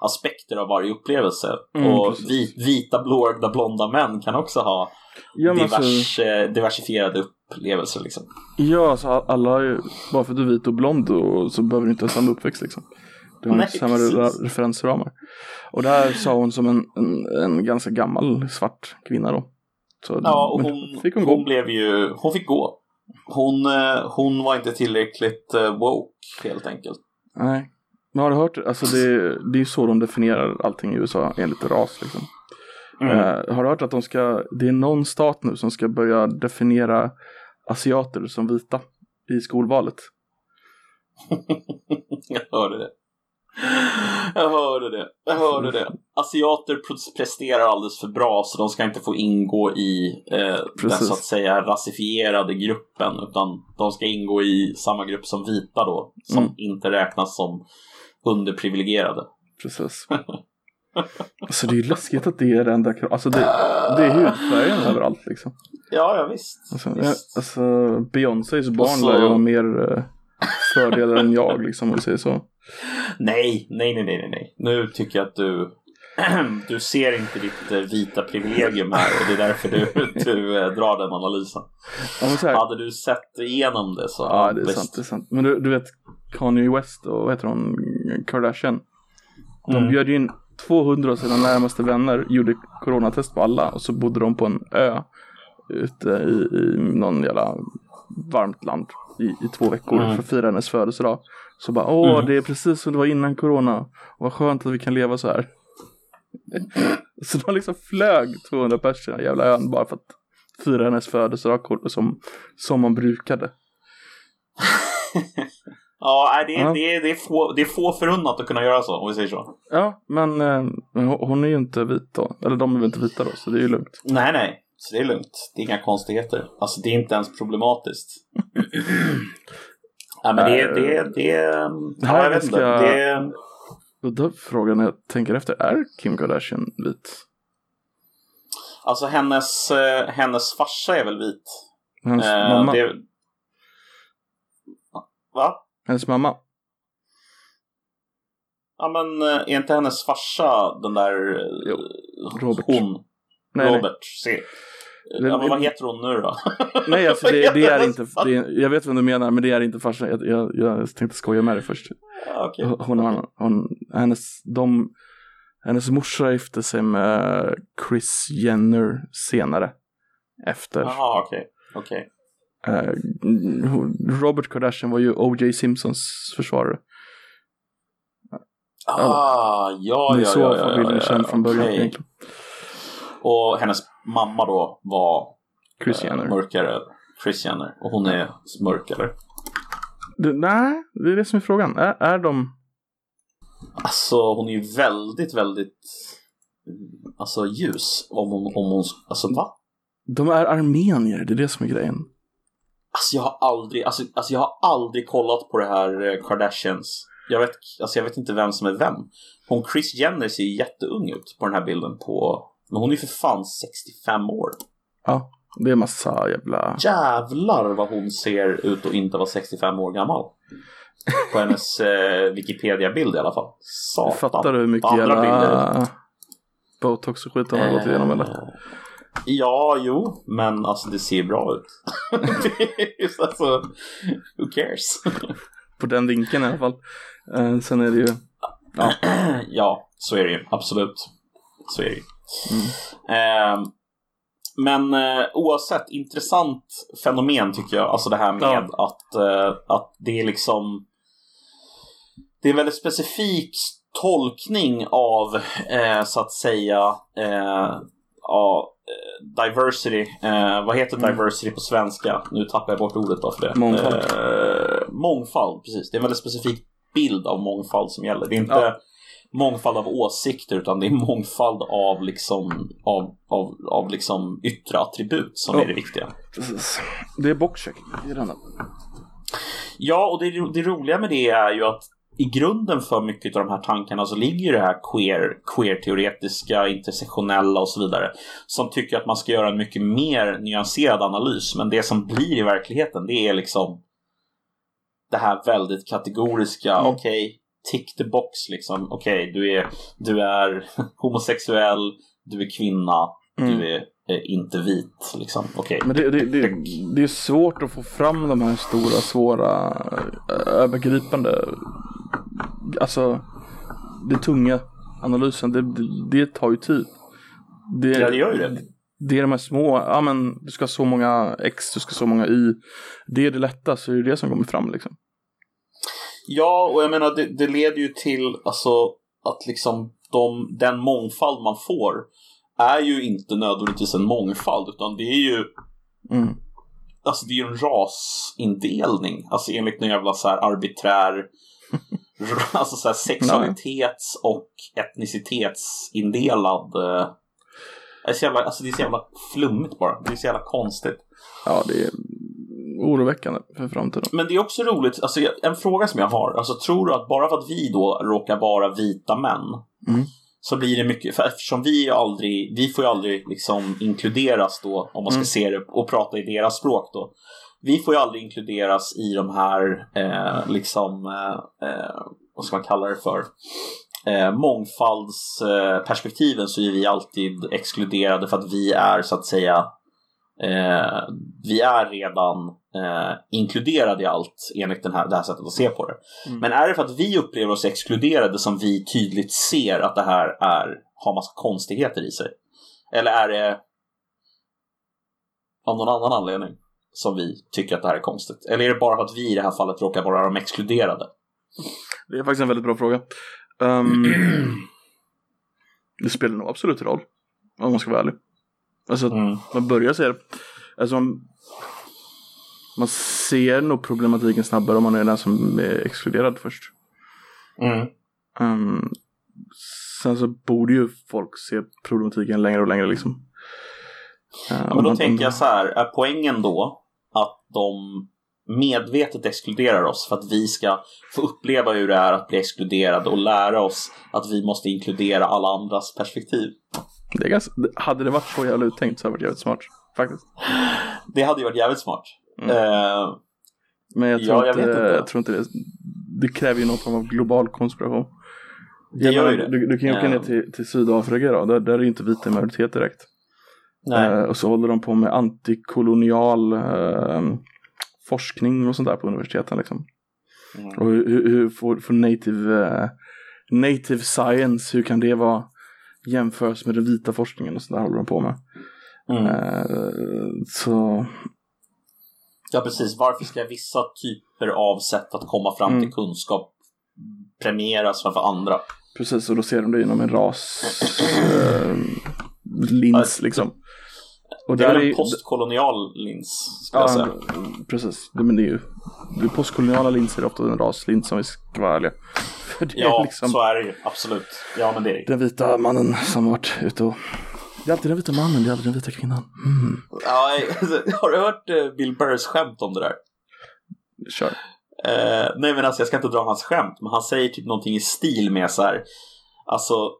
aspekter av varje upplevelse. Mm, och precis. vit, vita, blåögda, blonda män kan också ha Ja, divers, alltså, eh, diversifierade upplevelser. Liksom. ja, alltså alla är ju, bara för att du är vit och blond och, så behöver du inte ha samma uppväxt liksom. Du har Nej, inte samma precis. re- referensramar. Och det här sa hon som en, en, en ganska gammal svart kvinna då. Så, Ja, och hon, fick hon hon, blev ju, hon fick gå. Hon, eh, hon var inte tillräckligt eh, woke helt enkelt. Nej. Men har du hört, alltså det, det är ju så de definierar allting i USA enligt ras liksom. Mm. Eh, har du hört att de ska, det är någon stat nu som ska börja definiera asiater som vita i skolvalet. Jag hörde det. Jag hörde det. Jag hörde det. Asiater presterar alldeles för bra så de ska inte få ingå i eh, den så att säga rasifierade gruppen utan de ska ingå i samma grupp som vita då som Mm. inte räknas som underprivilegierade. Precis. Alltså det är ju läskigt att det är det enda krav- Alltså det, det är hudfärgen överallt liksom. Ja, ja visst. Alltså, visst. alltså Beyoncés barn så- lär ju ha mer eh, fördelar än jag liksom om vi säger så. Nej, nej, nej, nej, nej. Nu tycker jag att du du ser inte ditt eh, vita privilegium här och det är därför du, du eh, drar den analysen. Ja, Hade du sett igenom det så... ja det är sant, det är sant. Men du, du vet Kanye West och vad heter hon, Kardashian. De Mm. bjöd in 200 av sina närmaste vänner, gjorde coronatest på alla och så bodde de på en ö ute i, i någon jävla varmt land i, i två veckor Mm. för att fira hennes födelsedag. Så bara, åh Mm. det är precis som det var innan corona. Och vad skönt att vi kan leva så här. så de liksom flög 200 personer jävla ön bara för att fira hennes födelsedag som, som man brukade. Ja, det, är, Ja. Det, är, det, är få, det är få förunnat att kunna göra så, om vi säger så. Ja, men eh, hon är ju inte vit då. Eller de är väl inte vita då, så det är ju lugnt. Nej, nej. Så det är lugnt. Det är inga konstigheter. Alltså, det är inte ens problematiskt. ja, men det, Äh, det, det, det ja, jag vet inte. ska- Det, är frågan när jag tänker efter, är Kim Kardashian vit? alltså, hennes, eh, hennes farsa är väl vit. Hennes Eh, mamma? det, va? Hennes mamma? Ja, men eh, är inte hennes farsa den där... eh, Jo, Robert. Hon. Nej, Robert. Det- Ja, men vad heter hon nu då? nej alltså det, det är inte, det är, jag vet vad du menar men det är inte farsan. Jag, jag, jag tänkte skoja med dig först. Ja, okej. Hon, hon, hon, hennes, de, hennes morsa gifte sig med Chris Jenner senare. Efter. Jaha, okej. Okej. Eh, Robert Kardashian var ju O.J. Simpsons försvarare. Ah, ja, det är ja, så ja, ja, familjen ja, känd från början egentligen. Och hennes mamma då var Chris eh, Jenner. mörkare. Chris Jenner. Och hon är mörk eller? Det, nej, det är det som är frågan. Är, är de... Alltså hon är ju väldigt, väldigt Alltså ljus. Om hon, om hon, alltså va? De är armenier, det är det som är grejen. Alltså jag har aldrig, alltså, alltså jag har aldrig kollat på det här eh, Kardashians. Jag vet, alltså jag vet inte vem som är vem. Hon Chris Jenner ser jätteung ut på den här bilden på, men hon är ju för fan 65 år. Ja. Det är massa jävla... Jävlar vad hon ser ut att inte vara 65 år gammal. På hennes eh, Wikipedia-bild i alla fall. Satan. Fattar du hur mycket jävla bilder. botox och skit hon har gått igenom eller? Eh, Ja, jo, men alltså det ser bra ut. Alltså, who cares? På den vinkeln i alla fall. Eh, sen är det ju... Ja, ja, så är det ju. Absolut. Så är det ju. Eh, men eh, oavsett, intressant fenomen tycker jag. Alltså det här med Ja. att, eh, att det är liksom... Det är en väldigt specifik tolkning av, eh, så att säga, eh, ja, eh, diversity. Eh, vad heter Mm. diversity på svenska? Nu tappar jag bort ordet då för det. Mångfald. Eh, mångfald, precis. Det är en väldigt specifik bild av mångfald som gäller. Det är inte Ja. Mångfald av åsikter utan det är mångfald av liksom, av, av, av liksom yttre attribut som Ja. är det viktiga. precis. Det är boxcheck i den. Ja, och det, det roliga med det är ju att i grunden för mycket av de här tankarna så ligger ju det här queer, queer-teoretiska, intersektionella och så vidare. Som tycker att man ska göra en mycket mer nyanserad analys. Men det som blir i verkligheten det är liksom det här väldigt kategoriska, Mm. okej, tick the box liksom. Okej, du, är, du är homosexuell, du är kvinna, Mm. du är eh, inte vit liksom. Okej. Men det, det, det, det är svårt att få fram de här stora, svåra, eh, övergripande, alltså det tunga analysen, det, det, tar ju tid. Det, Ja, det gör ju det. det är de här små, ja men du ska ha så många X, du ska ha så många Y. Det är det lätta, så är det det som kommer fram liksom. Ja, och jag menar det, det leder ju till alltså, att liksom de, den mångfald man får är ju inte nödvändigtvis en mångfald utan det är ju Mm. Alltså det är ju en rasindelning, alltså enligt någon jävla så här arbiträr Alltså så här sexualitets och etnicitetsindelad eh, jävla, Alltså det är så jävla flummigt bara, det är så jävla konstigt. Ja, det är oroväckande för framtiden. Men det är också roligt, alltså en fråga som jag har. Alltså tror du att bara för att vi då råkar vara vita män Mm. så blir det mycket, för eftersom vi aldrig, vi får ju aldrig liksom inkluderas då, om man ska Mm. se det och prata i deras språk då. Vi får ju aldrig inkluderas i de här, eh, liksom, eh, eh, vad ska man kalla det för? Eh, mångfaldsperspektiven eh, perspektiven så är vi alltid exkluderade för att vi är så att säga eh, vi är redan eh, inkluderade i allt enligt den här, det här sättet att se på det. Mm. Men är det för att vi upplever oss exkluderade som vi tydligt ser att det här är, har massa konstigheter i sig? Eller är det av någon annan anledning som vi tycker att det här är konstigt? Eller är det bara för att vi i det här fallet råkar vara de exkluderade? Det är faktiskt en väldigt bra fråga. Ehm, det spelar nog absolut roll. Om man ska vara ärlig. Alltså Mm. man börjar se det. Alltså man, man ser nog problematiken snabbare om man är den som är exkluderad först. Mm. Ehm, sen så borde ju folk se problematiken längre och längre liksom. Om men då man- tänker jag så här, är poängen då att de medvetet exkluderar oss för att vi ska få uppleva hur det är att bli exkluderade och lära oss att vi måste inkludera alla andras perspektiv? Det är ganska, hade det varit så jävla uttänkt så hade det varit jävligt smart. Faktiskt. Det hade ju varit jävligt smart. Mm. Eh, Men jag Ja, tror, jag inte, jag tror inte det. Det kräver ju någon form av global konspiration. det gör ju menar, det. Du, du kan ju åka Eh. ner till, till Sydafrika då, där, där är ju inte vita i majoritet direkt. Eh, och så håller de på med antikolonial eh, forskning och sånt där på universiteten liksom. Mm. Och hur, hur, får, får native, eh, native science, hur kan det vara jämförs med den vita forskningen och sånt där håller de på med. Mm. Eh, så, Ja, precis. Varför ska vissa typer av sätt att komma fram Mm. till kunskap premieras framför andra? precis, och då ser de det inom en ras eh, lins Ja, liksom. Och Det är en postkolonial lins, ska Ja, jag säga. precis. Men det är ju det postkoloniala linser är ofta en raslins om vi ska vara ärliga. Det är Ja, liksom så är det ju. Absolut. Ja, men det är det. den vita mannen som varit ute och... Det är alltid den vita mannen, det är aldrig den vita kvinnan. Mm. Ja, har du hört eh, Bill Burrs skämt om det där? Kör. Eh, nej men alltså jag ska inte dra hans skämt, men han säger typ någonting i stil med så här. Alltså,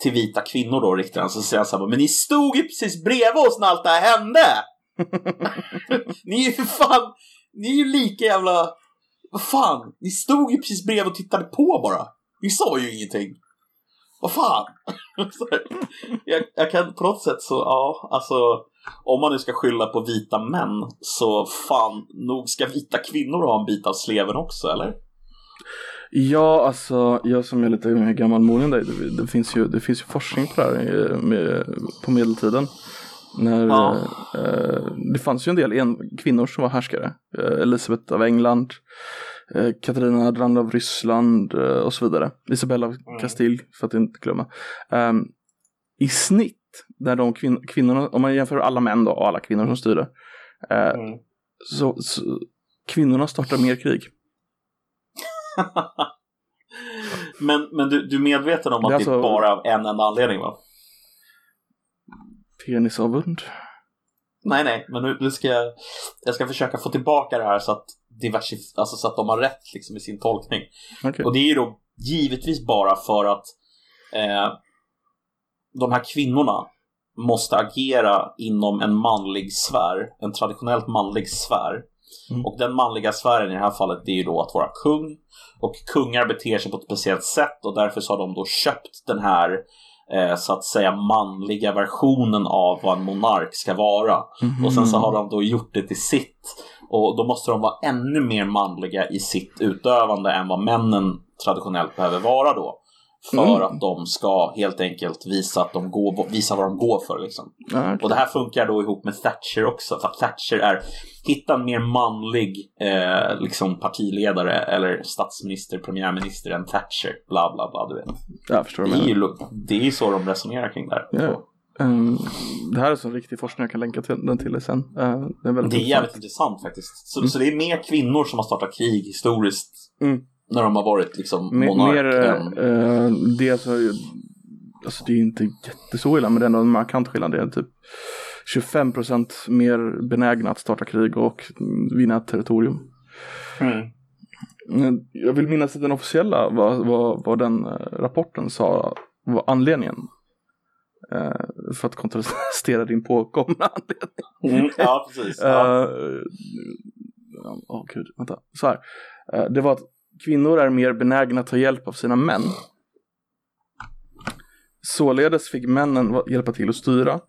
till vita kvinnor då riktar han så säger han så här, men ni stod ju precis bredvid oss när allt det här hände! ni är ju för fan, ni är ju lika jävla, vad fan, ni stod ju precis bredvid och tittade på bara. Ni sa ju ingenting. Vad fan? jag, jag kan på något sätt så, ja, alltså om man nu ska skylla på vita män så fan, nog ska vita kvinnor ha en bit av sleven också, eller? Ja, alltså jag som är lite gammalmodig än dig, det, det, finns ju, det finns ju forskning på det här med, på medeltiden. När, ja. eh, det fanns ju en del en, kvinnor som var härskare. Eh, Elisabeth av England, eh, Katarina Drand av Ryssland eh, och så vidare. Isabella av mm. Castille, för att inte glömma. Ehm, I snitt, där de kvin kvinnorna, om man jämför alla män då och alla kvinnor som styrde, eh, mm. så, så kvinnorna startar mer krig. men men du, du är medveten om att det är, alltså... det är bara av en enda anledning va? Penisavund? Nej, nej, men nu, nu ska jag, jag ska försöka få tillbaka det här så att, diversi, alltså så att de har rätt liksom, i sin tolkning. Okay. Och det är ju då givetvis bara för att eh, de här kvinnorna måste agera inom en manlig sfär, en traditionellt manlig sfär. Mm. Och den manliga sfären i det här fallet det är ju då att vara kung. Och kungar beter sig på ett speciellt sätt och därför så har de då köpt den här eh, så att säga manliga versionen av vad en monark ska vara. Mm. Och sen så har de då gjort det till sitt. Och då måste de vara ännu mer manliga i sitt utövande än vad männen traditionellt behöver vara då. För mm. att de ska helt enkelt visa, att de går, visa vad de går för. Liksom. Okay. Och det här funkar då ihop med Thatcher också. För att Thatcher är, hitta en mer manlig eh, liksom partiledare eller statsminister, premiärminister än Thatcher. Bla bla bla, du vet. Jag förstår det, är ju, det är ju så de resonerar kring det här. Yeah. Um, det här är så riktig forskning, jag kan länka till, den till dig sen. Uh, det är, väldigt det är jävligt intressant faktiskt. Så, mm. så det är mer kvinnor som har startat krig historiskt. Mm när de har varit liksom monark. Mer, än... eh, det, alltså, alltså det är inte jätteså illa men det är ändå en markant skillnad. Det är typ 25% mer benägna att starta krig och vinna ett territorium. Mm. Jag vill minnas att den officiella, vad, vad, vad den eh, rapporten sa var anledningen. Uh, för att kontrastera din påkomna anledning. Mm, ja, precis. Ja. uh, oh, gud, vänta. Så här. Uh, det var att kvinnor är mer benägna att ta hjälp av sina män. Således fick männen hjälpa till att styra.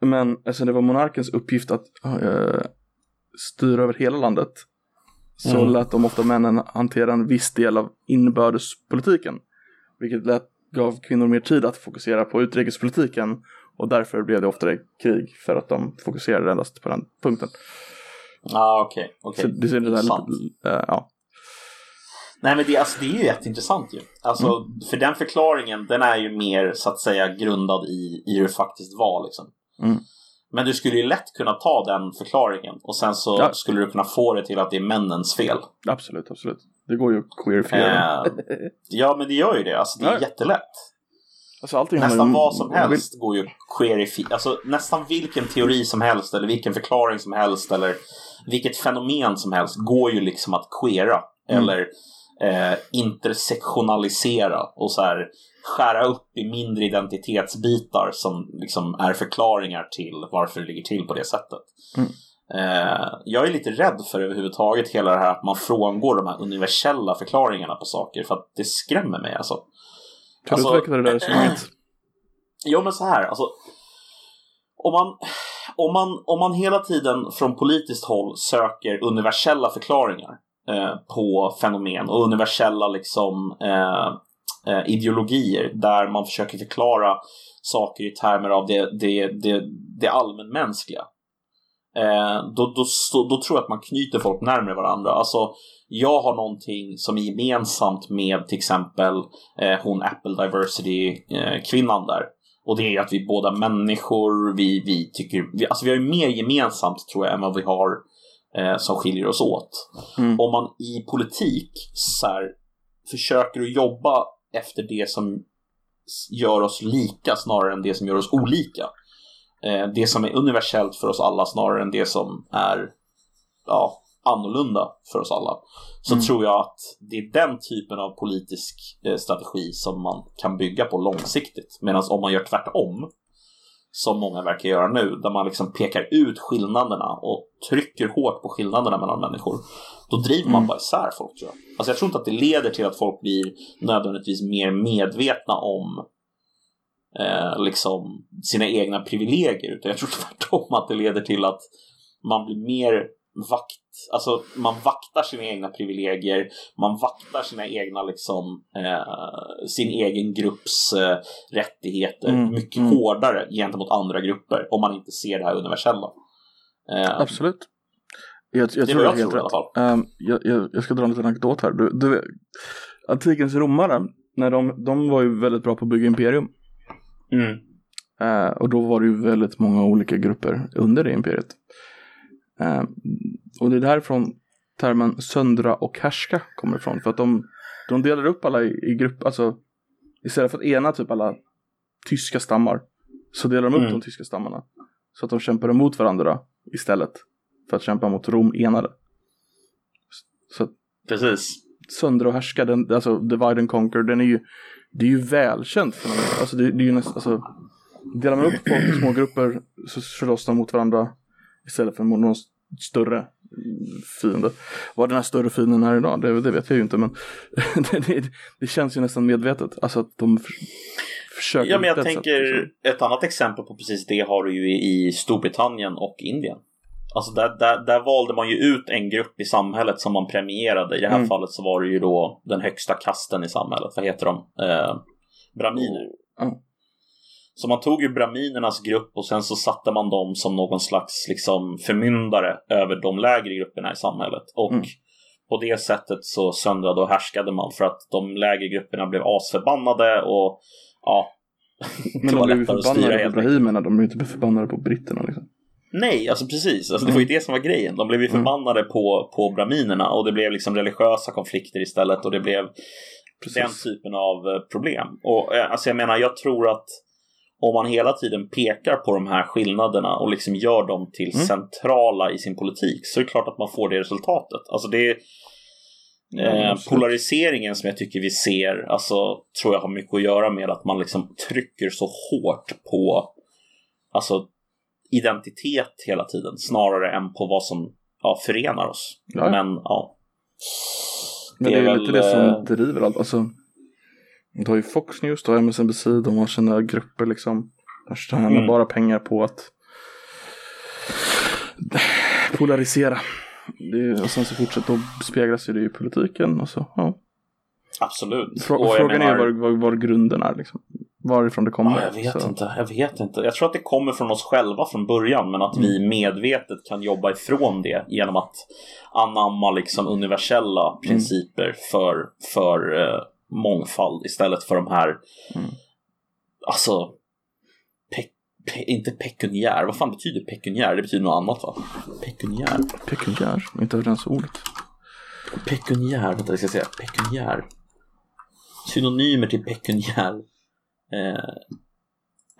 Men eftersom det var monarkens uppgift att uh, styra över hela landet så mm. lät de ofta männen hantera en viss del av inbördespolitiken. Vilket lät, gav kvinnor mer tid att fokusera på utrikespolitiken och därför blev det oftare krig för att de fokuserade endast på den punkten. Ja, ah, okej. Okay, okay. det, det där lite, uh, ja. Nej men det, alltså, det är ju jätteintressant ju. Alltså, mm. För den förklaringen den är ju mer så att säga grundad i, i hur det faktiskt var. Liksom. Mm. Men du skulle ju lätt kunna ta den förklaringen och sen så ja. skulle du kunna få det till att det är männens fel. Absolut, absolut. Det går ju att queerifiera. Eh, ja men det gör ju det, alltså det är ja. jättelätt. Alltså, nästan vad som helst vill... går ju att queerifiera. Alltså nästan vilken teori som helst eller vilken förklaring som helst eller vilket fenomen som helst går ju liksom att queera. Mm. Eller eh, intersektionalisera och så här skära upp i mindre identitetsbitar som liksom är förklaringar till varför det ligger till på det sättet. Mm. Eh, jag är lite rädd för överhuvudtaget hela det här att man frångår de här universella förklaringarna på saker för att det skrämmer mig alltså. Kan alltså, du utveckla det där resonemanget? Jo men så här, alltså om man, om, man, om man hela tiden från politiskt håll söker universella förklaringar Eh, på fenomen och universella liksom, eh, eh, ideologier där man försöker förklara saker i termer av det, det, det, det allmänmänskliga. Eh, då, då, då, tror jag att man knyter folk närmare varandra. Alltså, jag har någonting som är gemensamt med till exempel eh, hon Apple Diversity-kvinnan där. Och det är att vi är båda människor, vi, vi tycker, vi, alltså vi har ju mer gemensamt tror jag än vad vi har eh, som skiljer oss åt. Mm. Om man i politik så här, försöker att jobba efter det som gör oss lika snarare än det som gör oss olika. Eh, det som är universellt för oss alla snarare än det som är ja, annorlunda för oss alla. så mm. tror jag att det är den typen av politisk eh, strategi som man kan bygga på långsiktigt. Medan om man gör tvärtom, som många verkar göra nu, där man liksom pekar ut skillnaderna och trycker hårt på skillnaderna mellan människor, då driver man mm. bara isär folk tror jag. Alltså jag tror inte att det leder till att folk blir nödvändigtvis mer medvetna om eh, liksom sina egna privilegier, utan jag tror tvärtom att det leder till att man blir mer vakt, alltså man vaktar sina egna privilegier, man vaktar sina egna liksom, eh, sin egen grupps eh, rättigheter mm, mycket mm. hårdare gentemot andra grupper om man inte ser det här universella. Eh, Absolut. Jag, jag tror det är helt rätt. Um, jag, jag, jag, ska dra en liten anekdot här. Du, du, antikens romare, när de, de var ju väldigt bra på att bygga imperium. Mm. Uh, och då var det ju väldigt många olika grupper under det imperiet. Uh, och det är därifrån termen söndra och härska kommer ifrån. För att de, de delar upp alla i, i grupp, alltså istället för att ena typ alla tyska stammar så delar de upp mm. de tyska stammarna. Så att de kämpar emot varandra istället för att kämpa mot Rom enade. Så Precis. Söndra och härska, den, alltså divide and conquer, den är ju, det är ju välkänt för Alltså det, det är ju nästan, alltså delar man upp folk i små grupper så slåss de mot varandra istället för mot någon större fiende. Vad den här större fienden är idag, det, det vet jag ju inte men det, det, det, känns ju nästan medvetet. Alltså att de för, försöker. Ja men jag tänker sätt, liksom. ett annat exempel på precis det har du ju i Storbritannien och Indien. Alltså där, där, där valde man ju ut en grupp i samhället som man premierade. I det här mm. fallet så var det ju då den högsta kasten i samhället. Vad heter de? Eh, braminer. Mm. Så man tog ju braminernas grupp och sen så satte man dem som någon slags liksom förmyndare över de lägre grupperna i samhället. Och mm. på det sättet så söndrade och härskade man för att de lägre grupperna blev asförbannade och ja. Men de blev ju förbannade på brahimerna, de blev inte förbannade på britterna liksom. Nej, alltså precis. Alltså, det var ju mm. det som var grejen. De blev ju mm. förbannade på, på braminerna och det blev liksom religiösa konflikter istället och det blev precis. den typen av eh, problem. Och eh, alltså jag menar, jag tror att om man hela tiden pekar på de här skillnaderna och liksom gör dem till mm. centrala i sin politik så är det klart att man får det resultatet. Alltså det är eh, polariseringen som jag tycker vi ser, alltså tror jag har mycket att göra med att man liksom trycker så hårt på alltså identitet hela tiden snarare än på vad som ja, förenar oss. Ja. Men ja. Men det är, det är väl, lite det som eh, driver allt. Alltså, du har ju Fox News, du har MSNBC, de har sina grupper liksom. De tjänar mm. bara pengar på att polarisera. Det, och sen så fortsätter och speglas det i politiken och så, ja. Absolut. Frå frågan menar... är var, var, var, grunden är liksom. Varifrån det kommer. Ja, jag vet så. inte. Jag vet inte. Jag tror att det kommer från oss själva från början men att mm. vi medvetet kan jobba ifrån det genom att anamma liksom universella mm. principer mm. för, för uh, mångfald istället för de här mm. alltså pe pe inte pekuniär. Vad fan betyder pekuniär? Det betyder något annat va? Pekuniär. Pekuniär? Inte ens ordet. Pekuniär, vänta jag ska säga. Pekuniär. Synonymer till pekuniär eh,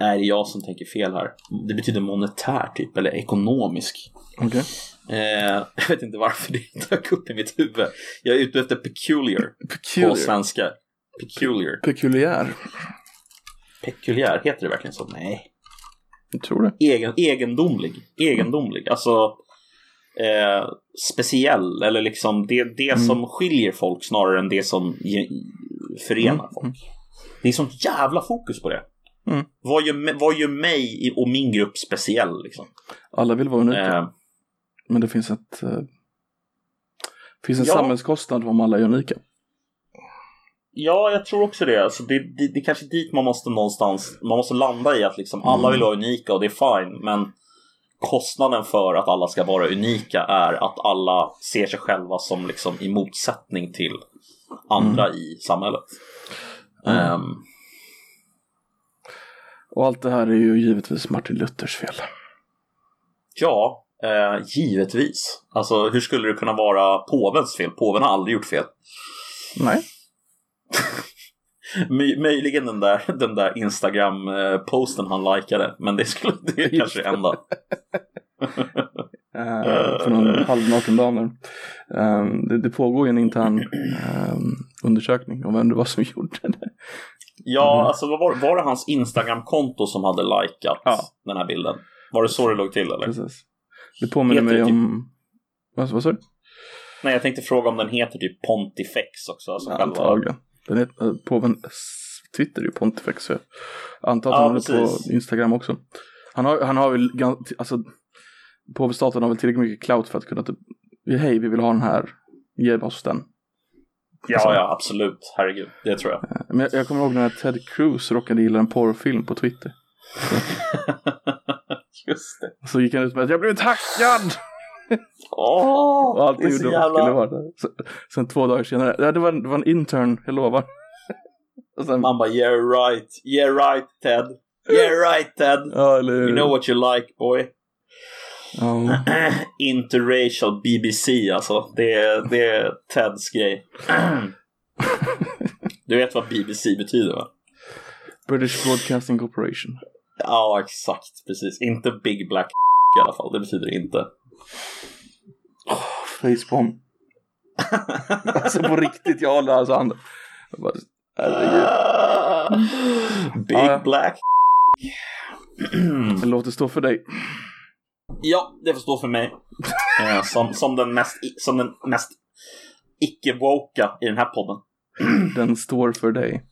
är jag som tänker fel här. Det betyder monetär typ, eller ekonomisk. Okay. Eh, jag vet inte varför det dök upp i mitt huvud. Jag är ute efter peculiar, peculiar. på svenska. Peculiar. Pekuliär. Pekuliär, heter det verkligen så? Nej. Jag tror det. Egen, egendomlig. Egendomlig. Alltså eh, speciell. Eller liksom det, det mm. som skiljer folk snarare än det som förenar mm. folk. Det är sånt jävla fokus på det. Mm. Vad, gör, vad gör mig och min grupp speciell? Liksom? Alla vill vara unika. Eh, men det finns ett eh, finns en ja. samhällskostnad om alla är unika. Ja, jag tror också det. Alltså det, det. Det är kanske dit man måste någonstans, man måste landa i att liksom alla mm. vill vara unika och det är fine. Men kostnaden för att alla ska vara unika är att alla ser sig själva som liksom i motsättning till andra mm. i samhället. Mm. Um, och allt det här är ju givetvis Martin Luthers fel. Ja, eh, givetvis. Alltså hur skulle det kunna vara påvens fel? Påven har aldrig gjort fel. Nej. möjligen den där, den där Instagram-posten han likade, men det skulle det är kanske det enda. Uh, för någon halvnaken dam där. Um, det, det, pågår ju en intern um, undersökning om vem det var som gjorde det. Ja, mm. alltså var, var det hans Instagram-konto som hade likat ja. den här bilden? Var det så det låg till eller? Precis. Det påminner mig om... Vad, vad sa du? Nej, jag tänkte fråga om den heter typ Pontifex också. Alltså ja, antagligen. Den heter, påven Twitter är ju Pontifex. Så jag antar att ja, han är på Instagram också. Han har, han har väl, alltså påvestaten har väl tillräckligt mycket clout för att kunna typ, hej vi vill ha den här, ge oss den. Ja, så. ja, absolut. Herregud, det tror jag. Eh, men jag, jag kommer ihåg när Ted Cruz råkade gilla en porrfilm på Twitter. Just det. Så gick han ut med att jag blev hackad! Åh, oh, det är så jävla... Vara Så, sen två dagar senare, ja, det, var, det var en intern, jag lovar. Sen... Man bara yeah right, yeah right Ted. Yeah right Ted. Ja, eller... You know what you like boy. Oh. Interracial BBC alltså. Det är, det är Teds grej. du vet vad BBC betyder va? British Broadcasting Corporation. Ja, exakt. Precis. Inte Big Black i alla fall. Det betyder inte. Oh, Facepalm. alltså på riktigt, jag håller alltså handen. Big ah, Black Det låter stå för dig. Ja, det får stå för mig. Eh, som, som den mest, som den mest icke-woka i den här podden. Den står för dig.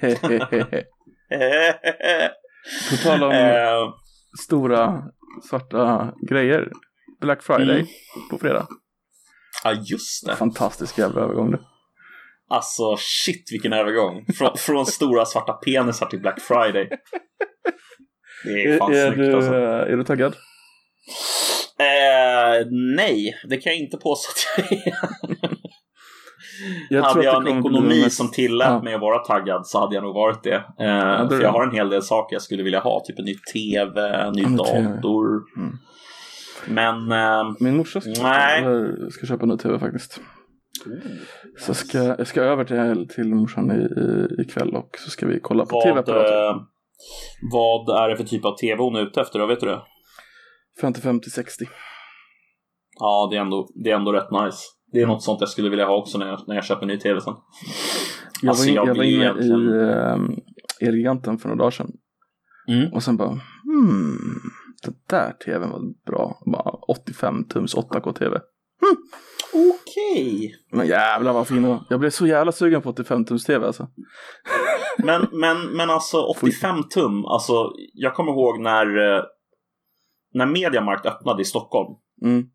På tal om uh, stora svarta grejer. Black Friday mm. på fredag. Ja, just det. Fantastisk jävla övergång du. Alltså shit vilken övergång. Frå från stora svarta penisar till Black Friday. Det är fan är, snyggt du, alltså. Är du taggad? Eh, nej, det kan jag inte påstå att jag är. jag hade jag en ekonomi mest... som tillät ja. mig att vara taggad så hade jag nog varit det. Eh, ja, för jag har en hel del saker jag skulle vilja ha, typ en ny TV, en ny en dator. Mm. Men... Eh, Min morsa ska, nej. ska köpa en ny TV faktiskt. Mm. Så ska, jag ska över till, till morsan i, i, ikväll och så ska vi kolla på tv-apparater. Eh, vad är det för typ av tv hon är ute efter då, vet du det? 55 till 60. Ja, det är, ändå, det är ändå rätt nice. Det är något sånt jag skulle vilja ha också när jag, när jag köper en ny tv sen. Jag alltså, var, in, jag, jag var inne egentligen... i äh, Elgiganten för några dagar sedan. Mm. Och sen bara, hmm, den där tvn var bra. Bara 85 tums 8K-tv. Hmm. Okej. Okay. Men jävlar vad fin var. Jag blev så jävla sugen på 85 tums tv alltså. men, men, men alltså 85 tum, alltså jag kommer ihåg när, eh, när Mediamarkt öppnade i Stockholm. Mm.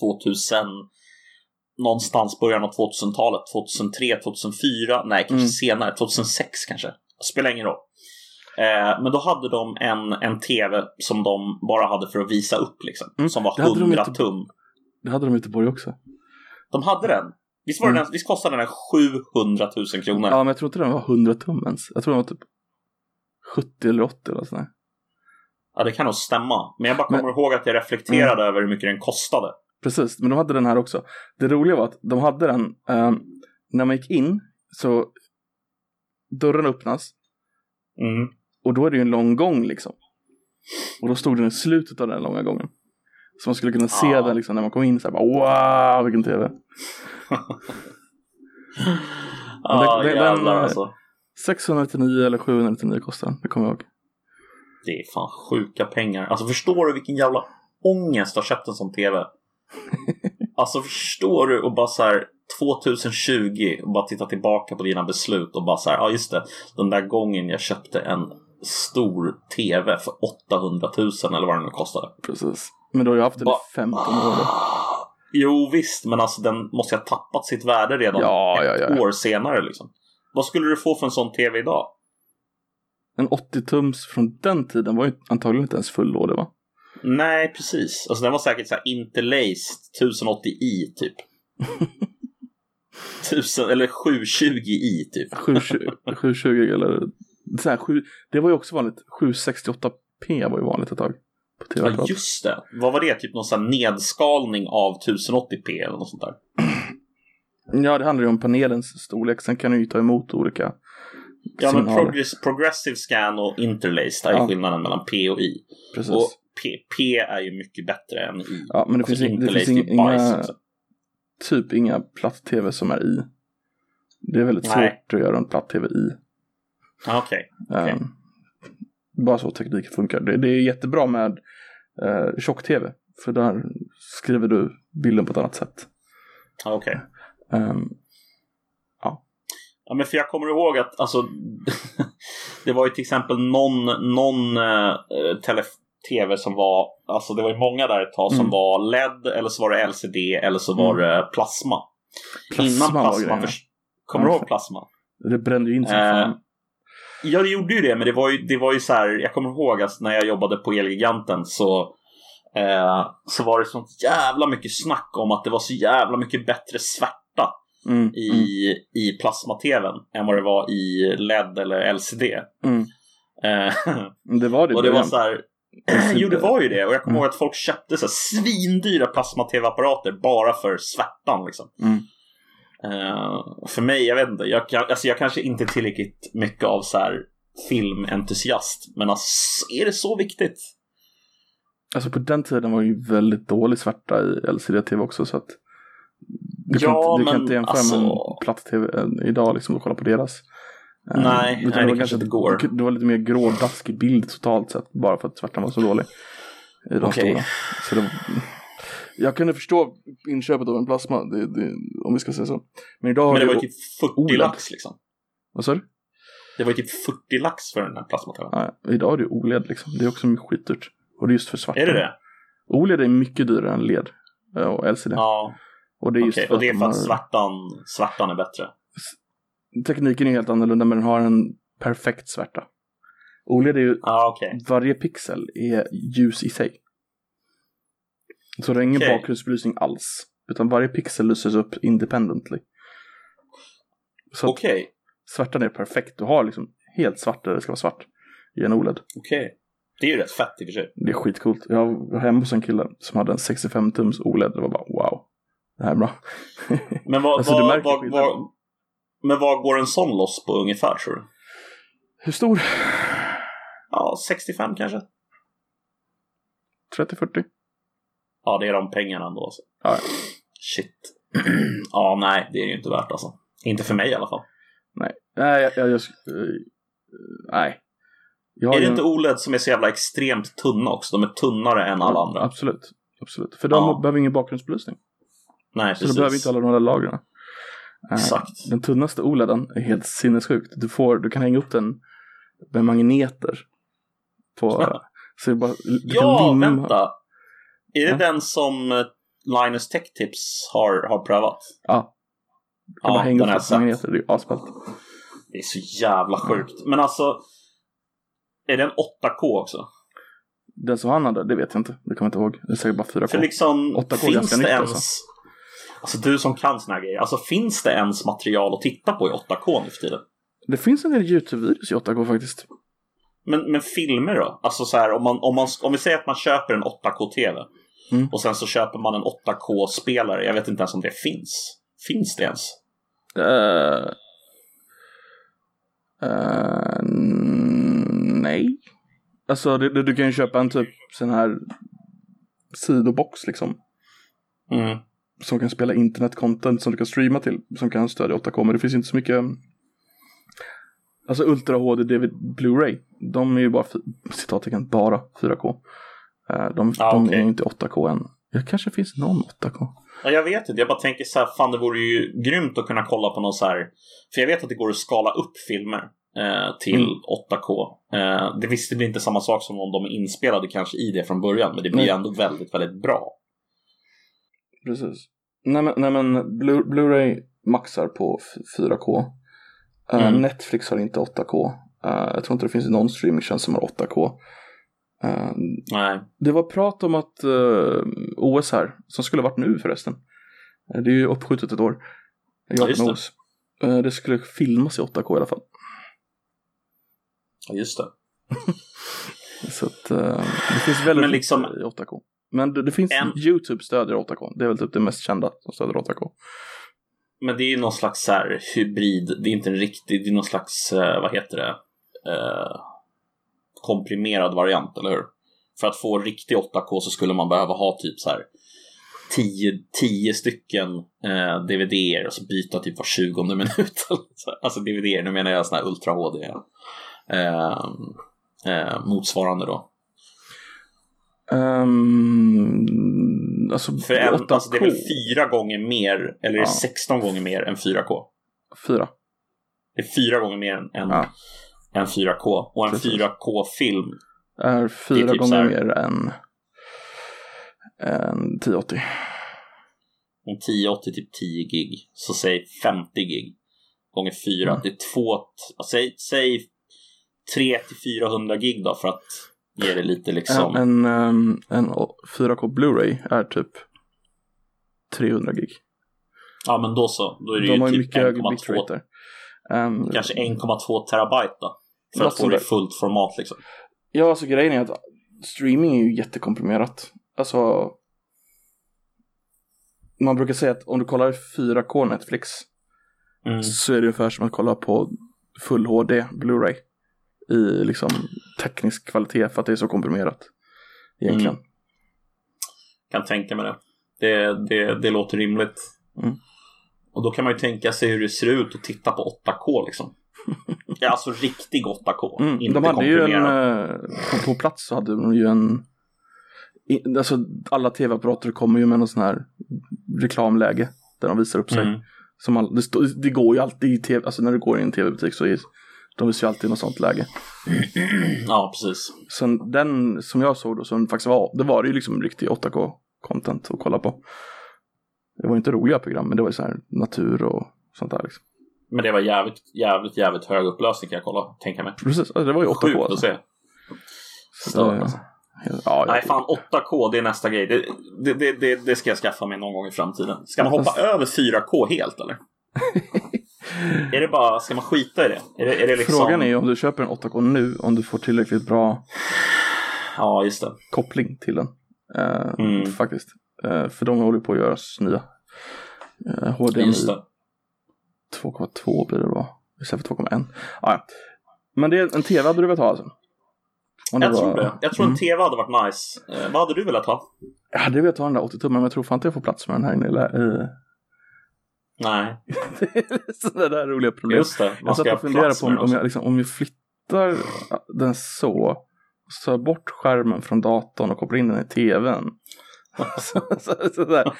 2000, någonstans början av 2000-talet, 2003, 2004, nej kanske mm. senare, 2006 kanske. Spelar ingen roll. Eh, men då hade de en, en tv som de bara hade för att visa upp liksom. Mm. Som var 100 de tum. Det hade de i Göteborg också. De hade den? Visst, var mm. den, visst kostade den 700 000 kronor? Ja, men jag tror inte den var 100 tum ens. Jag tror den var typ 70 eller 80 eller sådär. Ja, det kan nog stämma. Men jag bara kommer men... ihåg att jag reflekterade mm. över hur mycket den kostade. Precis, men de hade den här också. Det roliga var att de hade den, eh, när man gick in så dörren öppnas. Mm. Och då är det ju en lång gång liksom. Och då stod den i slutet av den långa gången. Så man skulle kunna se ah. den liksom när man kom in så här bara wow vilken tv. Ah, jävlar den, alltså. 699 eller 799 kostar den, det kommer jag ihåg. Det är fan sjuka pengar. Alltså förstår du vilken jävla ångest att ha köpt en sån tv? alltså förstår du och bara så här 2020 och bara titta tillbaka på dina beslut och bara så här, ja just det, den där gången jag köpte en stor tv för 800 000 eller vad den nu kostade. Precis. Men du har ju haft den i 15 år. Då. Jo visst, men alltså den måste ju ha tappat sitt värde redan ja, ett ja, ja. år senare liksom. Vad skulle du få för en sån tv idag? En 80-tums från den tiden var ju antagligen inte ens fullådig va? Nej, precis. Alltså den var säkert så här interlaced 1080i typ. 1000 eller 720i typ. 720 eller så här, 7, det var ju också vanligt. 768p var ju vanligt ett tag. På ja, just det. Vad var det? Typ någon sån nedskalning av 1080p eller något sånt där? Ja, det handlar ju om panelens storlek. Sen kan du ju ta emot olika Ja, men progress, progressive scan och interlaced är ja. skillnaden mellan P och I. Precis. Och P, P är ju mycket bättre än I. Ja, men det Alltså, finns, det finns inga, typ inga platt-tv som är i. Det är väldigt Nej. svårt att göra en platt-tv i. Ja, Okej. Okej. Ehm, bara så tekniken funkar. Det, det är jättebra med uh, tjock-tv. För där skriver du bilden på ett annat sätt. Ja, okej. Ehm, Ja, men för jag kommer ihåg att alltså, det var ju till exempel någon, någon eh, tv som var, alltså det var ju många där ett tag som Mm. var LED eller så var det LCD eller så var Mm. det plasma. Plasma Innan plasma, förs- kommer du ihåg plasma? det brände ju in som Eh, fan. Ja, det gjorde ju det, men det var ju, det var ju så här, jag kommer ihåg att när jag jobbade på Elgiganten så eh, så var det sånt jävla mycket snack om att det var så jävla mycket bättre svärta Mm, mm, i, i plasma-tvn än vad det var i LED eller LCD. mm. Eh, Det var det i och det var så här, jo, det var ju det. Och jag kommer Mm. ihåg att folk köpte så här svindyra plasma-tv-apparater bara för svärtan. Liksom. Mm. Eh, för mig, jag vet inte, jag, alltså, jag kanske inte är tillräckligt mycket av så här filmentusiast. Men alltså, är det så viktigt? Alltså på den tiden var det ju väldigt dålig svarta i LCD-tv också så att du kan, Ja, inte, du kan men inte jämföra alltså- med platt-tv idag liksom och kolla på deras. Eh, Nej, nej, det var kanske inte går. Det var lite mer grådaskig bild totalt sett bara för att svärtan var så dålig. I de stora. Så det, jag kunde förstå inköpet av en plasma, det, det, om vi ska säga så. Men idag Men det var ju ju- typ 40 OLED. lax liksom. Vad sa du? Det var ju typ 40 lax för den här plasma-tvn. Ja, idag är det OLED liksom. Det är också skitdyrt. Och det är just för svarta. Är det det? OLED är mycket dyrare än LED eh, och LCD. Ja, och det är just Och det är för att har- svärtan, svärtan är bättre. tekniken är helt annorlunda men den har en perfekt svärta. OLED är ju, Ja, okej. varje pixel är ljus i sig. Så det är ingen Okej. bakgrundsbelysning alls. Utan varje pixel lyses upp independently. Så Okej, svärtan är perfekt. Du har liksom helt svart där det ska vara svart. I en OLED. okej. Det är ju rätt fett i och för sig. Det är skitcoolt. Jag var hemma hos en kille som hade en 65 tums OLED. Det var bara wow. Det här är bra. Men vad, Alltså, vad, vad, vad, men vad går en sån loss på ungefär tror du? Hur stor? Ja, 65 kanske? 30-40? Ja, det är de pengarna ändå. Alltså. Ja. Shit. ja, nej, det är ju inte värt alltså. Inte för mig i alla fall. Nej. Nej, jag... jag, jag eh, nej. Jag är det ju inte en- OLED som är så jävla extremt tunna också? De är tunnare än alla andra. Absolut. Absolut. För de Ja. behöver ingen bakgrundsbelysning. Nej, Så precis. du behöver inte alla de här lagren. Eh, Exakt. Den tunnaste OLEDen är helt sinnessjukt. Du, får, du kan hänga upp den med magneter. På, så det bara, Ja, limma- vänta. Är det Ja. den som eh, Linus Tech Tips har, har prövat? Ja. Du kan Ja, bara hänga upp den med magneter. Det är asballt. Det är så jävla sjukt. Men alltså, är den 8K också? Den som han hade, det vet jag inte. Det kommer jag inte ihåg. Det är säkert bara 4K. För liksom, 8K är finns det ens... alltså. Alltså. du som kan såna här grejer. Alltså finns det ens material att titta på i 8K nu för tiden? Det finns en del YouTube-videos i 8K faktiskt. Men, men filmer då? Alltså så här, om, man, om, man, om vi säger att man köper en 8K-TV. Mm. Och sen så köper man en 8K-spelare. Jag vet inte ens om det finns. Finns det ens? Eh, eh, nej. Alltså det, du kan ju köpa en typ sån här sidobox liksom. Mm. Som kan spela internetcontent som du kan streama till. Som kan stödja 8K. Men det finns inte så mycket. Alltså Ultra HD DVD Blu-ray. De är ju bara, citattecken, bara 4K. Eh, de Ja, de okej. är ju inte 8K än. Det kanske finns någon 8K. Ja, jag vet inte. Jag bara tänker så här, fan det vore ju grymt att kunna kolla på någon så här. För jag vet att det går att skala upp filmer eh, till Mm. 8K. Eh, det visst, det blir inte samma sak som om de är inspelade kanske i det från början. Men det blir Nej. ändå väldigt, väldigt bra. Precis. Nej men, nej, men Blu- Blu-ray maxar på f- 4K. Eh, Mm. Netflix har inte 8K. Eh, jag tror inte det finns någon streamingtjänst som har 8K. Eh, Nej. det var prat om att OS här, som skulle ha varit nu förresten. Det är ju uppskjutet ett år. Ja, just det. Det skulle filmas i 8K i alla fall. Ja, just det. Så att det finns väldigt Men liksom- lite i 8K. Men det, det finns En- YouTube stödjer 8K. Det är väl typ det mest kända som stödjer 8K. Men det är ju någon slags så här hybrid. Det är inte en riktig, det är någon slags, eh, vad heter det? Eh, komprimerad variant, eller hur? för att få riktig 8K så skulle man behöva ha typ så här 10, 10 stycken eh, DVD-er och så byta typ var 20 minut. alltså DVD, nu menar jag sådana här Ultra HD. Eh, eh, motsvarande då. Um, alltså, För en, alltså det är väl fyra gånger mer, eller är det 16 gånger mer än 4K? Fyra. Det är fyra gånger mer än, än, Ja. än 4K. Och en Precis. 4K-film, Är fyra typ så gånger mer än, än 1080. om 1080 typ 10 gig, så säg 50 gig gånger 4. Mm. Det är två, säg, säg 3 till 400 gig då för att ge det lite liksom. En, en, en 4K Blu-ray är typ 300 gig. Ja men då så, då är det De har ju ju typ mycket högre 1,2 bitrate där. Um, Kanske 1,2 terabyte då. För att få det i fullt format liksom. Ja, alltså grejen är att streaming är ju jättekomprimerat. Alltså, man brukar säga att om du kollar 4K Netflix Mm. så är det ungefär som att kolla på full HD Blu-ray i liksom teknisk kvalitet för att det är så komprimerat egentligen. Mm. Kan tänka mig det. Det, det, det låter rimligt. Mm. Och då kan man ju tänka sig hur det ser ut att titta på 8K liksom. Ja, alltså riktig 8K. Mm. Inte De hade ju en, eh, på, på plats så hade de ju en, alltså alla tv-apparater kommer ju med någon sån här reklamläge där de visar upp sig. Mm. Som all, det, det går ju alltid i tv, alltså när du går i en tv-butik så är de visar ju alltid något sånt läge. Ja, precis. Så den som jag såg då, som faktiskt var, det var ju liksom riktig 8K-content att kolla på. Det var inte roliga program, men det var ju så här natur och sånt där liksom. Men det var jävligt, jävligt, jävligt hög upplösning kan jag kolla, tänka mig. Precis, alltså, det var ju 8K. Sjukt att Alltså. se. Så Stört, alltså. Ja, Nej, fan 8K, det är nästa grej. Det, det, det, det, ska jag skaffa mig någon gång i framtiden. Ska man hoppa över 4K helt eller? är det bara, ska man skita i det? Är det, är det liksom... Frågan är ju om du köper en 8K nu, om du får tillräckligt bra Ja, just det. koppling till den. Eh, Mm. Faktiskt. Eh, för de håller på att göras nya. Uh, HDMI Just det. 2,2 blir det då. Istället för 2,1. Ah, ja. Men det är en tv hade du velat ha alltså? Jag var- tror det. Jag tror Mm. en TV hade varit nice. Eh, vad hade du velat ha? Jag hade velat ha den där 80 tummen men jag tror fan inte jag får plats med den här inne i... Nej, Sådana där roliga problem. just det. Man jag ska satt ha och funderade på om, om, jag, liksom, om jag flyttar den så, så tar bort skärmen från datorn och kopplar in den i tvn. så, så, så.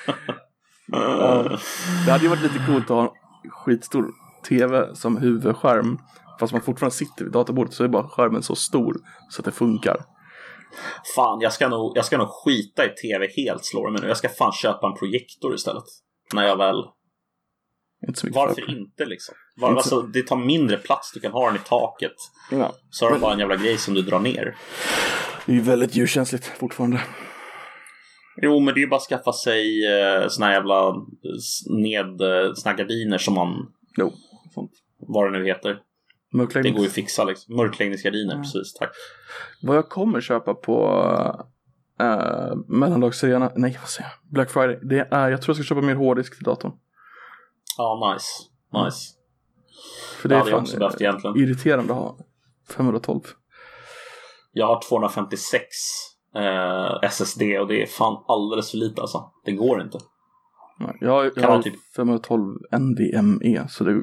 Ja. Det hade ju varit lite coolt att ha en skitstor tv som huvudskärm. Fast man fortfarande sitter vid datorbordet så är bara skärmen så stor så att det funkar. Fan, jag ska, nog, jag ska nog skita i TV helt slår det mig nu. Jag ska fan köpa en projektor istället. När jag väl... Inte Varför för- inte liksom? Var, Inte alltså, det tar mindre plats, du kan ha den i taket. Ja. Så har du bara en jävla grej som du drar ner. Det är ju väldigt ljuskänsligt fortfarande. Jo, men det är ju bara att skaffa sig eh, såna här jävla ned, eh, såna gardiner som man, Jo, sånt. vad det nu heter. Det går ju att fixa liksom. Mörkläggningsgardiner, Ja. precis, tack. Vad jag kommer köpa på uh, mellandagsrean, nej vad säger jag, Black Friday, det är, jag tror jag ska köpa mer hårddisk till datorn. Ja, nice. Nice. För Det, det är fan också behövt eh, egentligen. irriterande att ha 512. Jag har 256 eh, SSD och det är fan alldeles för lite alltså. Det går inte. Nej, Jag, jag har typ- 512 NVMe, så det,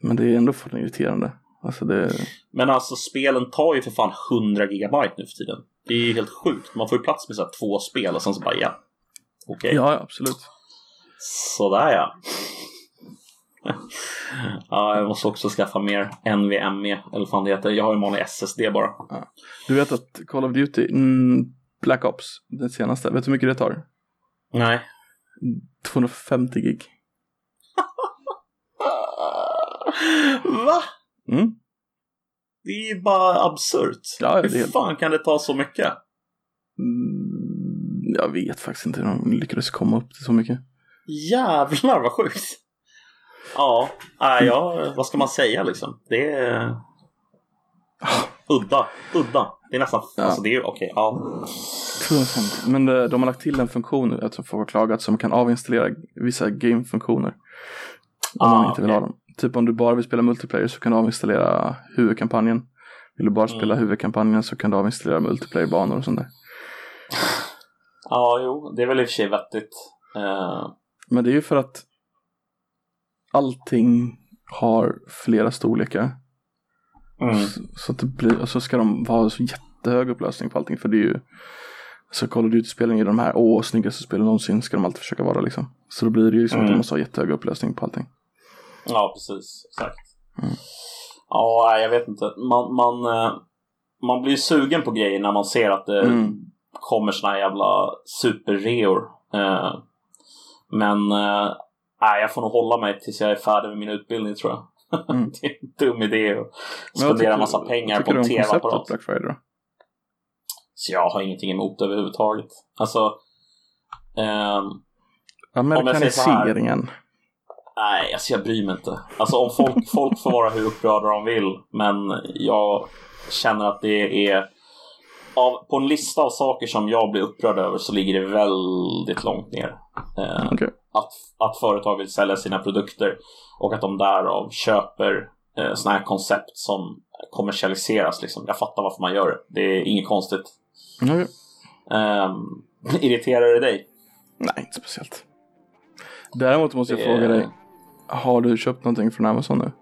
men det är ändå fan irriterande. Alltså det, Men alltså spelen tar ju för fan 100 gigabyte nu för tiden. Det är ju helt sjukt. Man får ju plats med så två spel och sen så bara ja. Okej. ja ja, absolut. Sådär ja. ja, jag måste också skaffa mer NVMe, eller vad det heter. Jag har ju vanlig SSD bara. Du vet att Call of Duty, mm, Black Ops, den senaste, vet du hur mycket det tar? Nej. 250 gig. Va? Mm. Det är ju bara absurt. Ja, Hur helt- fan kan det ta så mycket? Mm, jag vet faktiskt inte hur de lyckades komma upp till så mycket. Jävlar vad sjukt. Ja, nej, ja, vad ska man säga liksom? Det är udda, udda. Det är nästan, Ja. alltså det är ju okej, ja. 250. Men eh, de har lagt till en funktion, jag tror folk har klagat, som kan avinstallera vissa gamefunktioner. Om Ah, man inte vill okej. ha dem. Typ om du bara vill spela multiplayer så kan du avinstallera huvudkampanjen. Vill du bara spela mm. huvudkampanjen så kan du avinstallera multiplayer-banor och sånt där. Ja, jo, det är väl i och för sig vettigt. Uh... Men det är ju för att allting har flera storlekar. Mm. Så, så, att det blir, och så ska de ha så jättehög upplösning på allting. För det är ju, så Call of Duty-spelen är de här, åh, snyggaste spelen någonsin ska de alltid försöka vara liksom. Så då blir det ju liksom mm. att de måste ha jättehög upplösning på allting. Ja, precis. Exakt. Mm. Ja, jag vet inte. Man, man, eh, man blir sugen på grejer när man ser att det mm. kommer såna jävla superreor. Eh, men eh, nej, jag får nog hålla mig tills jag är färdig med min utbildning tror jag. Mm. det är en dum idé att spendera en massa pengar på en tv-apparat. Black Friday då? Så jag har ingenting emot det överhuvudtaget. Alltså... Um, Amerikaniseringen. Nej, alltså jag bryr mig inte. Alltså om folk, folk får vara hur upprörda de vill, men jag känner att det är av, på en lista av saker som jag blir upprörd över så ligger det väldigt långt ner. Eh, okay. att, att företag vill sälja sina produkter och att de därav köper eh, sådana här koncept som kommersialiseras. Liksom. Jag fattar varför man gör det. Det är inget konstigt. Okay. Eh, irriterar det dig? Nej, inte speciellt. Däremot måste jag det... fråga dig. Har du köpt någonting från Amazon nu?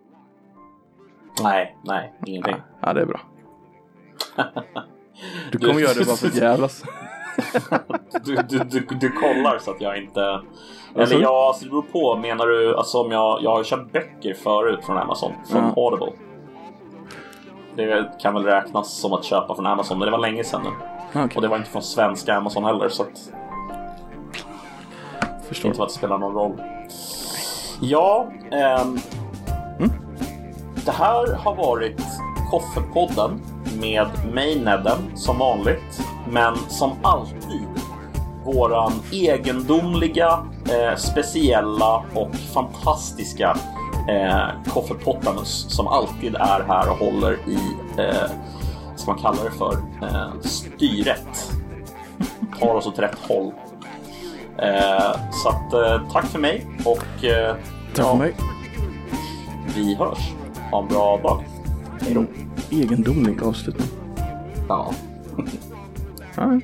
Nej, nej, ingenting. Ja, det är bra. Du kommer göra det bara för att jävlas. du, du, du, du kollar så att jag inte... Alltså? Eller ja, alltså det beror på. Menar du, alltså om jag, jag har köpt böcker förut från Amazon, från mm. Audible. Det kan väl räknas som att köpa från Amazon, men det var länge sedan nu. Okay. Och det var inte från svenska Amazon heller, så att... Förstår. Inte att det spelar någon roll. Ja, ehm... Mm? Det här har varit Koffepodden med mig Nedden som vanligt. Men som alltid våran egendomliga, eh, speciella och fantastiska eh, Koffepottamus som alltid är här och håller i, eh, ska man kalla det för, eh, styret. Tar oss åt rätt håll. Eh, så att eh, tack för mig och eh, tack för mig. Vi hörs. Ha en bra dag. Hej då. Egendomlig avslutning. Ja. ja.